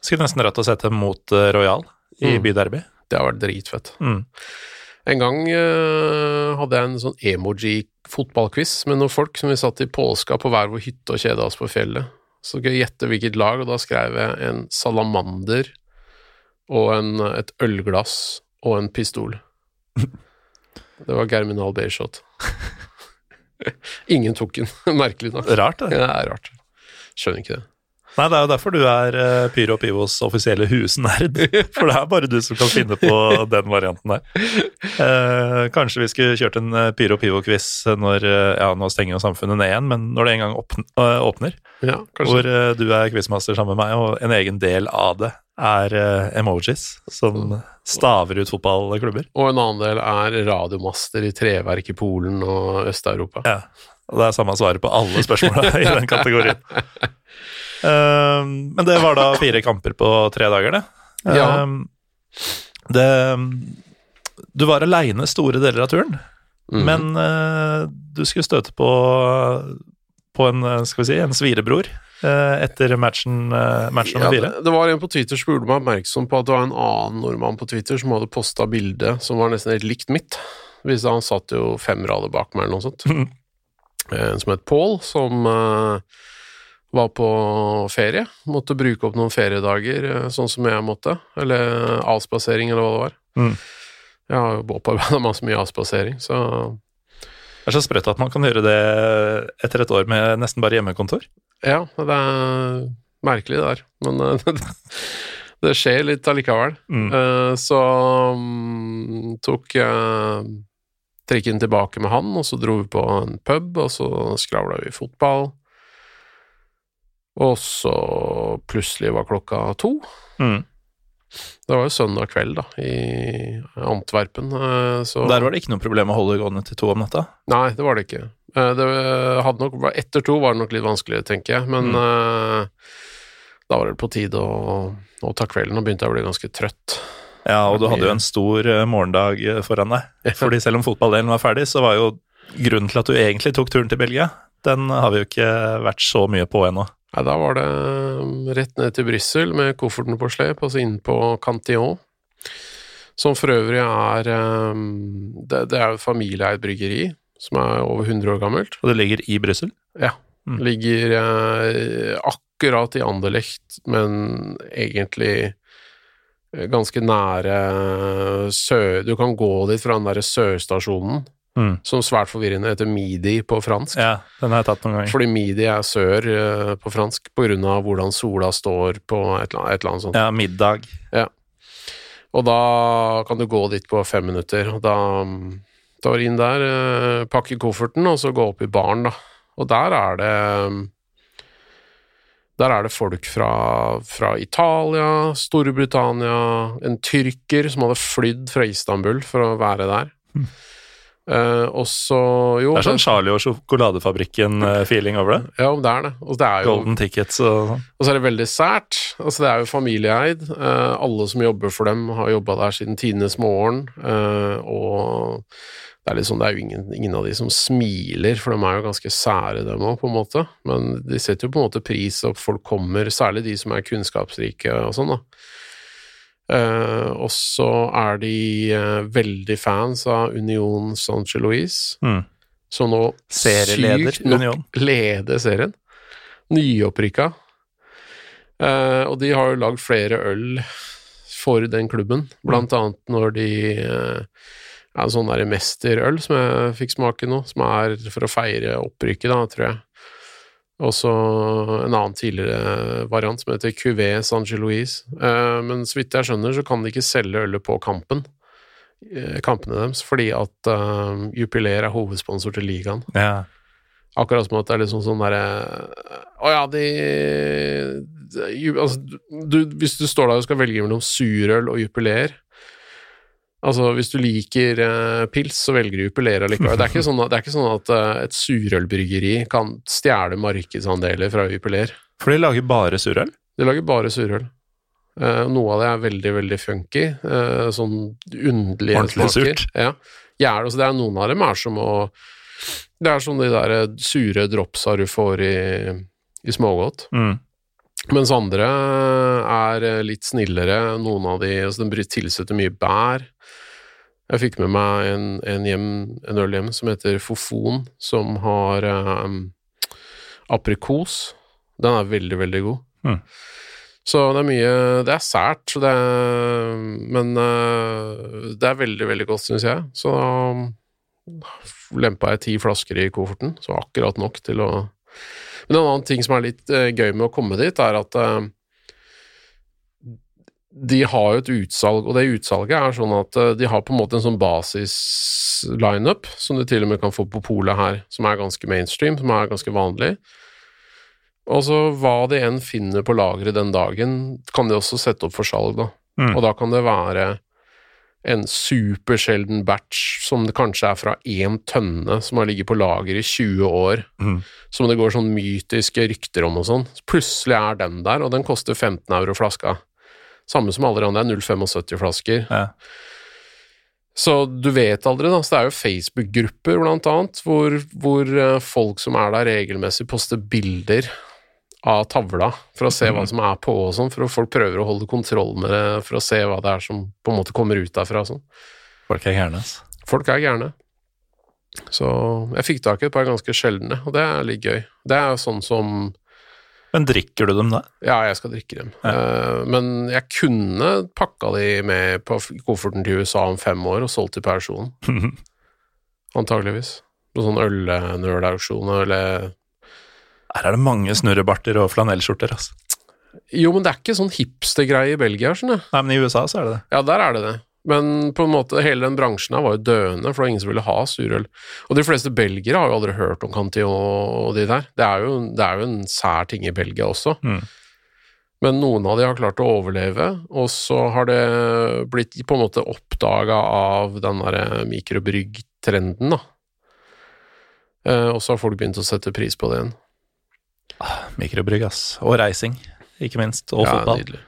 Skulle nesten rett og sette mot eh, Royal i Mm. byderby. Det har vært dritfett. Mm. En gang uh, hadde jeg en sånn emoji-fotballquiz med noen folk som vi satt i påska på hver vår hytte og kjeda oss på fjellet. Så skulle jeg gjette hvilket lag, og da skrev jeg en salamander og en, et ølglass og en pistol. Det var Germinal Beershot. Ingen tok den, merkelig nok. Rart, det. Det er rart. Skjønner ikke det. Nei, det er jo derfor du er eh, Pyro og Pivos offisielle husnerd. For det er bare du som kan finne på den varianten der. Eh, kanskje vi skulle kjørt en eh, Pyro og Pivo-quiz når Ja, nå stenger jo samfunnet ned igjen, men når det en gang åpner, Ja, hvor du er quizmaster sammen med meg, og en egen del av det er eh, emojis som staver ut fotballklubber. Og en annen del er radiomaster i treverk i Polen og Øst-Europa. Ja, og det er samme svaret på alle spørsmåla i den kategorien. Um, men det var da fire kamper på tre dager, det. Ja. Eh, det Du var aleine store deler av turen, mm. men uh, du skulle støte på, på en, eh, skal vi si, en svirebror eh, etter matchen, eh, match nummer Ja, fire. det, det var en på Twitter som gjorde meg oppmerksom på at det var en annen nordmann på Twitter som hadde posta bilde som var nesten helt likt mitt. Hvis Han satt jo fem rader bak meg, eller noe sånt. En som het Pål, som var på ferie. Måtte bruke opp noen feriedager, sånn som jeg måtte. Eller avspasering, eller hva det var. Mm. Jeg har jo opparbeida meg så mye avspasering, så Det er så sprøtt at man kan gjøre det etter et år med nesten bare hjemmekontor. ja, det er merkelig det der. Men eh, det skjer litt allikevel. Mm. Eh, så mm, tok jeg trikken tilbake med han, og så dro vi på en pub, og så skravla vi fotball. Og så plutselig var klokka to. Mm. Det var jo søndag kveld, da, i Antwerpen. eh, Så Der var det ikke noe problem å holde gående til to om natta. Nei, det var det ikke. Eh, Det hadde nok, etter to var det nok litt vanskelig, tenker jeg, men mm. da var det på tide å, å ta kvelden, og begynte jeg å bli ganske trøtt. Ja, og du hadde jo en stor eh, morgendag eh, foran deg. Fordi selv om fotballdelen var ferdig, så var jo grunnen til at du egentlig tok turen til Belgia, den har vi jo ikke vært så mye på ennå. Nei, da var det mm, rett ned til Brussel med kofferten på slep, og så inn på Cantillon, som for øvrig er eh, Det, det er jo et familieeid bryggeri, som er over 100 år gammelt. Og det ligger i Brussel. Ja. Mm. Ligger eh, akkurat i Anderlecht, men egentlig eh, ganske nære sør... Du kan gå dit fra den derre sørstasjonen, Mm. som svært forvirrende heter Midi på fransk. Ja, den har jeg tatt noen ganger. Fordi Midi er sør uh, på fransk på grunn av hvordan sola står på et eller annet, et eller annet sånt. Ja, middag. Ja. Og da kan du gå dit på fem minutter. Og da tar inn der, uh, pakker kofferten, og så gå opp i baren, da. Og der er det Der er det folk fra, fra Italia, Storbritannia, en tyrker som hadde flydd fra Istanbul for å være der. Eh, og så Jo, Det er sånn Charlie og sjokoladefabrikken-feeling over det. ja, det er det. Og det er jo Golden tickets og sånn. Og så er det veldig sært. Altså, det er jo familieeid. Uh, alle som jobber for dem, har jobba der siden tidenes morgen. Uh, og det er, liksom, det er jo ingen, ingen av de som smiler, for de er jo ganske sære, dem òg, på en måte. Men de setter jo på en måte pris opp folk kommer, særlig de som er kunnskapsrike og sånn, da. Eh, og så er de uh, veldig fans av Union Saint-Louise, Mm. som nå Serieleder, sykt nok Union. leder serien. Nyopprykka. Uh, og de har jo lagd flere øl for den klubben, blant annet når de er en sånn der mesterøl som jeg fikk smake nå, som er for å feire opprykket, da, tror jeg. Og så en annen tidligere variant som heter Cuvée Saint-Louise. Eh, men så vidt jeg skjønner, så kan de ikke selge ølet på kampen. eh, Kampene deres, fordi at uh, Jupiler er hovedsponsor til ligaen. Ja. Akkurat som at det er liksom sånn derre Å ja, de, de altså, du, Hvis du står der og skal velge mellom surøl og jupiler Altså, hvis du liker uh, pils, så velger du jupiler likevel. Det er ikke sånn at, ikke sånn at uh, et surølbryggeri kan stjele markedsandeler fra jupiler. For de lager bare surøl? De lager bare surøl. Uh, noe av det er veldig, veldig funky. Sånn underlige Ordentlig smaker. surt. Ja. Gjerne, altså det er noen av dem er som å Det er som de der sure dropsa du får i, i smågodt. Mm. Mens andre er litt snillere. Noen av de altså De tilsetter mye bær. Jeg fikk med meg en, en, hjem, en øl hjem som heter Fofon, som har um, aprikos. Den er veldig, veldig god. Mm. Så det er mye Det er sært, så det er, men eh, det er veldig, veldig godt, syns jeg. Så da lempa jeg ti flasker i kofferten, så akkurat nok til å Men en annen ting som er litt eh, gøy med å komme dit, er at eh, de har jo et utsalg, og det utsalget er sånn at eh, de har på en måte en sånn basis-lineup, som du til og med kan få på polet her, som er ganske mainstream, som er ganske vanlig. Og så hva de enn finner på lageret den dagen, kan de også sette opp for salg, da. Mm. Og da kan det være en supersjelden batch som det kanskje er fra én tønne, som har ligget på lager i 20 år, Mm. som det går sånn mytiske rykter om og sånn. Plutselig er den der, og den koster 15 euro flaska. Samme som alle andre, det er 0,75-flasker. Ja. Så du vet aldri, da. Så det er jo Facebook-grupper, blant annet, hvor, hvor eh, folk som er der regelmessig, poster bilder av tavla for å se hva som er på og sånn, for folk prøver å holde kontroll med det, for å se hva det er som på en måte kommer ut derfra og sånn. Folk er gærne, altså. Folk er gærne. Så jeg fikk tak i et par ganske sjeldne, og det er litt gøy. Det er sånn som Men drikker du dem da? Ja, jeg skal drikke dem. Ja. men jeg kunne pakka de med på kofferten til USA om fem år og solgt til person. Antageligvis. På sånn ølnølauksjon eller Her er det mange snurrebarter og flanellskjorter, altså. Jo, men det er ikke sånn hipstergreie i Belgia, skjønner. Nei, men i USA så er det det. Ja, der er det det. Men på en måte, hele den bransjen her var jo døende, for det var ingen som ville ha surøl. Og de fleste belgere har jo aldri hørt om Cantillon og de der. Det er jo, det er jo en sær ting i Belgia også. Mm. Men noen av de har klart å overleve, og så har det blitt på en måte oppdaga av den derre mikrobryggtrenden, da. Eh, og så har folk begynt å sette pris på det igjen. Mikrobrygg, ass. Og reising, ikke minst. Og Ja, fotball. nydelig.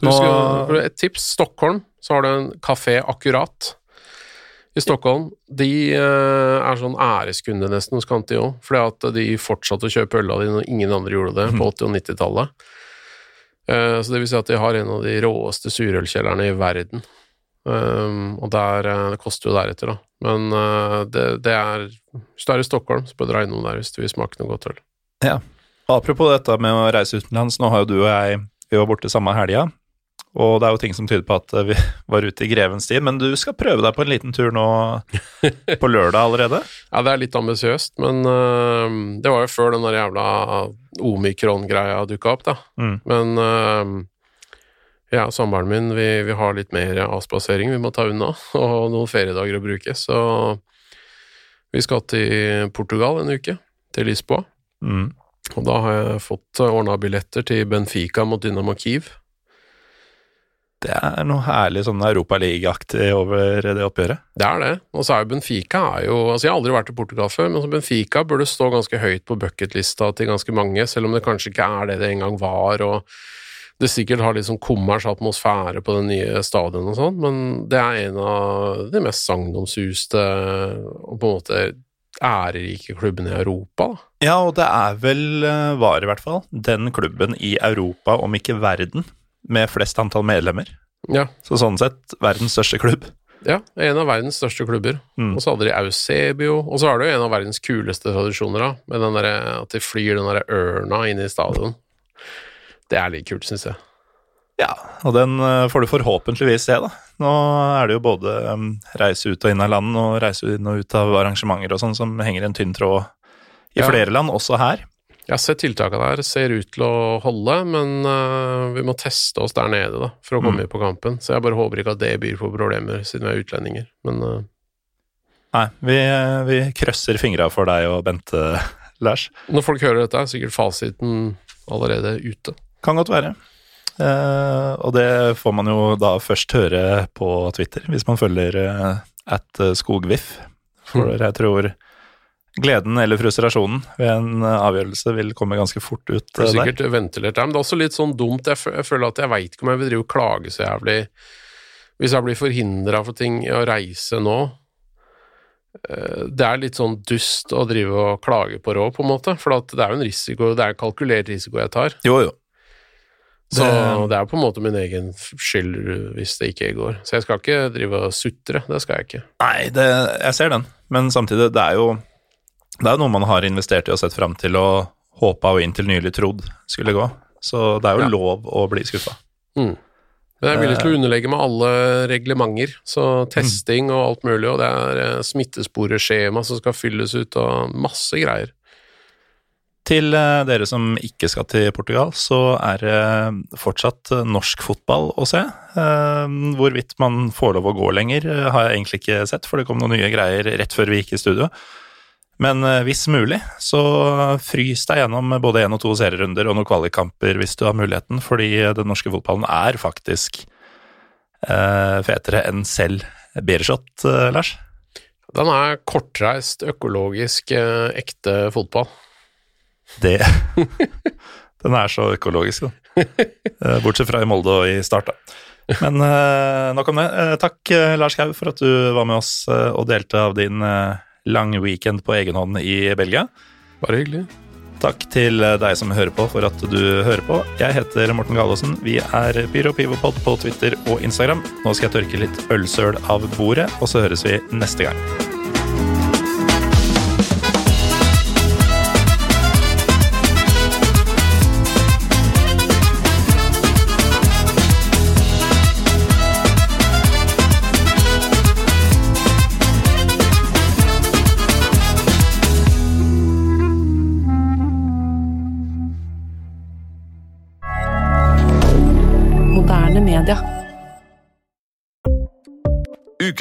Skal, et tips. Stockholm, så har du en kafé Akkurat i Stockholm. De eh, er sånn æreskunde nesten hos Cantillon, fordi at de fortsatte å kjøpe øla dine når ingen andre gjorde det på 80- og 90-tallet. Eh, så det vil si at de har en av de råeste surølkjellerne i verden. Um, og der, eh, det koster jo deretter, da. Men det, det er Hvis du er i Stockholm, så bør du dra innom der hvis du vil smake noe godt øl. Ja. Apropos dette med å reise utenlands, nå har jo du og jeg vi var borte samme helga. Og det er jo ting som tyder på at vi var ute i grevens tid, men du skal prøve deg på en liten tur nå på lørdag allerede? Ja, det er litt ambisiøst, men uh, det var jo før den der jævla omikron-greia dukka opp, da. Mm. Men jeg ja, samboeren min, vi, vi har litt mer avspasering vi må ta unna, og noen feriedager å bruke, så vi skal til Portugal en uke, til Lisboa. Mm. Og da har jeg fått ordna billetter til Benfica mot Dynamo Kiev. Det er noe herlig sånn europaligaaktig over det oppgjøret. Det er det. Og så er jo Benfica er jo Altså, jeg har aldri vært i Portugal før, men Benfica burde stå ganske høyt på bucketlista til ganske mange, selv om det kanskje ikke er det det en gang var, og det sikkert har litt sånn kommers atmosfære på det nye stadionet og sånn, men det er en av de mest sagnomsuste og på en måte ærerike klubbene i Europa, da. Ja, og det er vel, eh, var i hvert fall, den klubben i Europa, om ikke verden, med flest antall medlemmer. Ja, Så sånn sett verdens største klubb. ja en av verdens største klubber. Mm. Og så hadde de Eusebio, og så har du en av verdens kuleste tradisjoner, da, med den der, at de flyr den derre ørna inn i stadion. Det er litt kult, syns jeg. Ja, og den eh, får du forhåpentligvis se, da. Nå er det jo både um, reise ut og inn av land og reise inn og ut av arrangementer og sånn som henger en tynn tråd i Ja. flere land, også her. Jeg har sett tiltakene der, ser ut til å holde, men uh, vi må teste oss der nede da, for å komme Mm. på kampen. Så jeg bare håper ikke at det byr på problemer, siden vi er utlendinger. Men uh. Nei, vi, vi krøsser fingra for deg og Bente, Lars. når folk hører dette, er sikkert fasiten allerede ute. Kan godt være. Uh, og det får man jo da først høre på Twitter, hvis man følger eh, at eh, skogviff. For Mm. jeg tror gleden eller frustrasjonen ved en eh, avgjørelse vil komme ganske fort ut Det er eh, der. sikkert ventilert der, men det er også litt sånn dumt. Jeg, føler at jeg veit ikke om jeg vil drive og klage så jævlig Hvis jeg blir forhindra for ting i å reise nå. Eh, Det er litt sånn dust å drive og klage på råd, på en måte. For at det er jo en risiko, det er en kalkulert risiko jeg tar. Jo, jo. Så Det- det er på en måte min egen skyld hvis det ikke går. Så jeg skal ikke drive og sutre, det skal jeg ikke. Nei, det, jeg ser den, men samtidig, det er jo det er jo noe man har investert i og sett fram til og håpa og inntil nylig trodd skulle gå. Så det er jo Ja. lov å bli skuffa. Mm. Men jeg er villig til å underlegge meg alle reglementer, så testing og alt mulig, og det er eh, smittesporeskjema som skal fylles ut, og masse greier. Til eh, dere som ikke skal til Portugal, så er det fortsatt norsk fotball å se. Eh, Hvorvidt man får lov å gå lenger, har jeg egentlig ikke sett, for det kom noen nye greier rett før vi gikk i studio. Men eh, hvis mulig, så frys deg gjennom både én og to serierunder og noen kvalikkamper hvis du har muligheten, fordi den norske fotballen er faktisk eh, fetere enn selv Beershot, eh, Lars. Den er kortreist, økologisk, eh, ekte fotball. Det Den er så økologisk, da. Eh, Bortsett fra i Molde og i Start, da. Men eh, nok om det. Takk, Lars Kau, for at du var med oss og delte av din eh, lang weekend på egen hånd i Belgia. Bare hyggelig. Takk til eh, deg som hører på, for at du hører på. Jeg heter Morten Galaasen. Vi er Pyro Pivopod på Twitter og Instagram. Nå skal jeg tørke litt ølsøl av bordet, og så høres vi neste gang.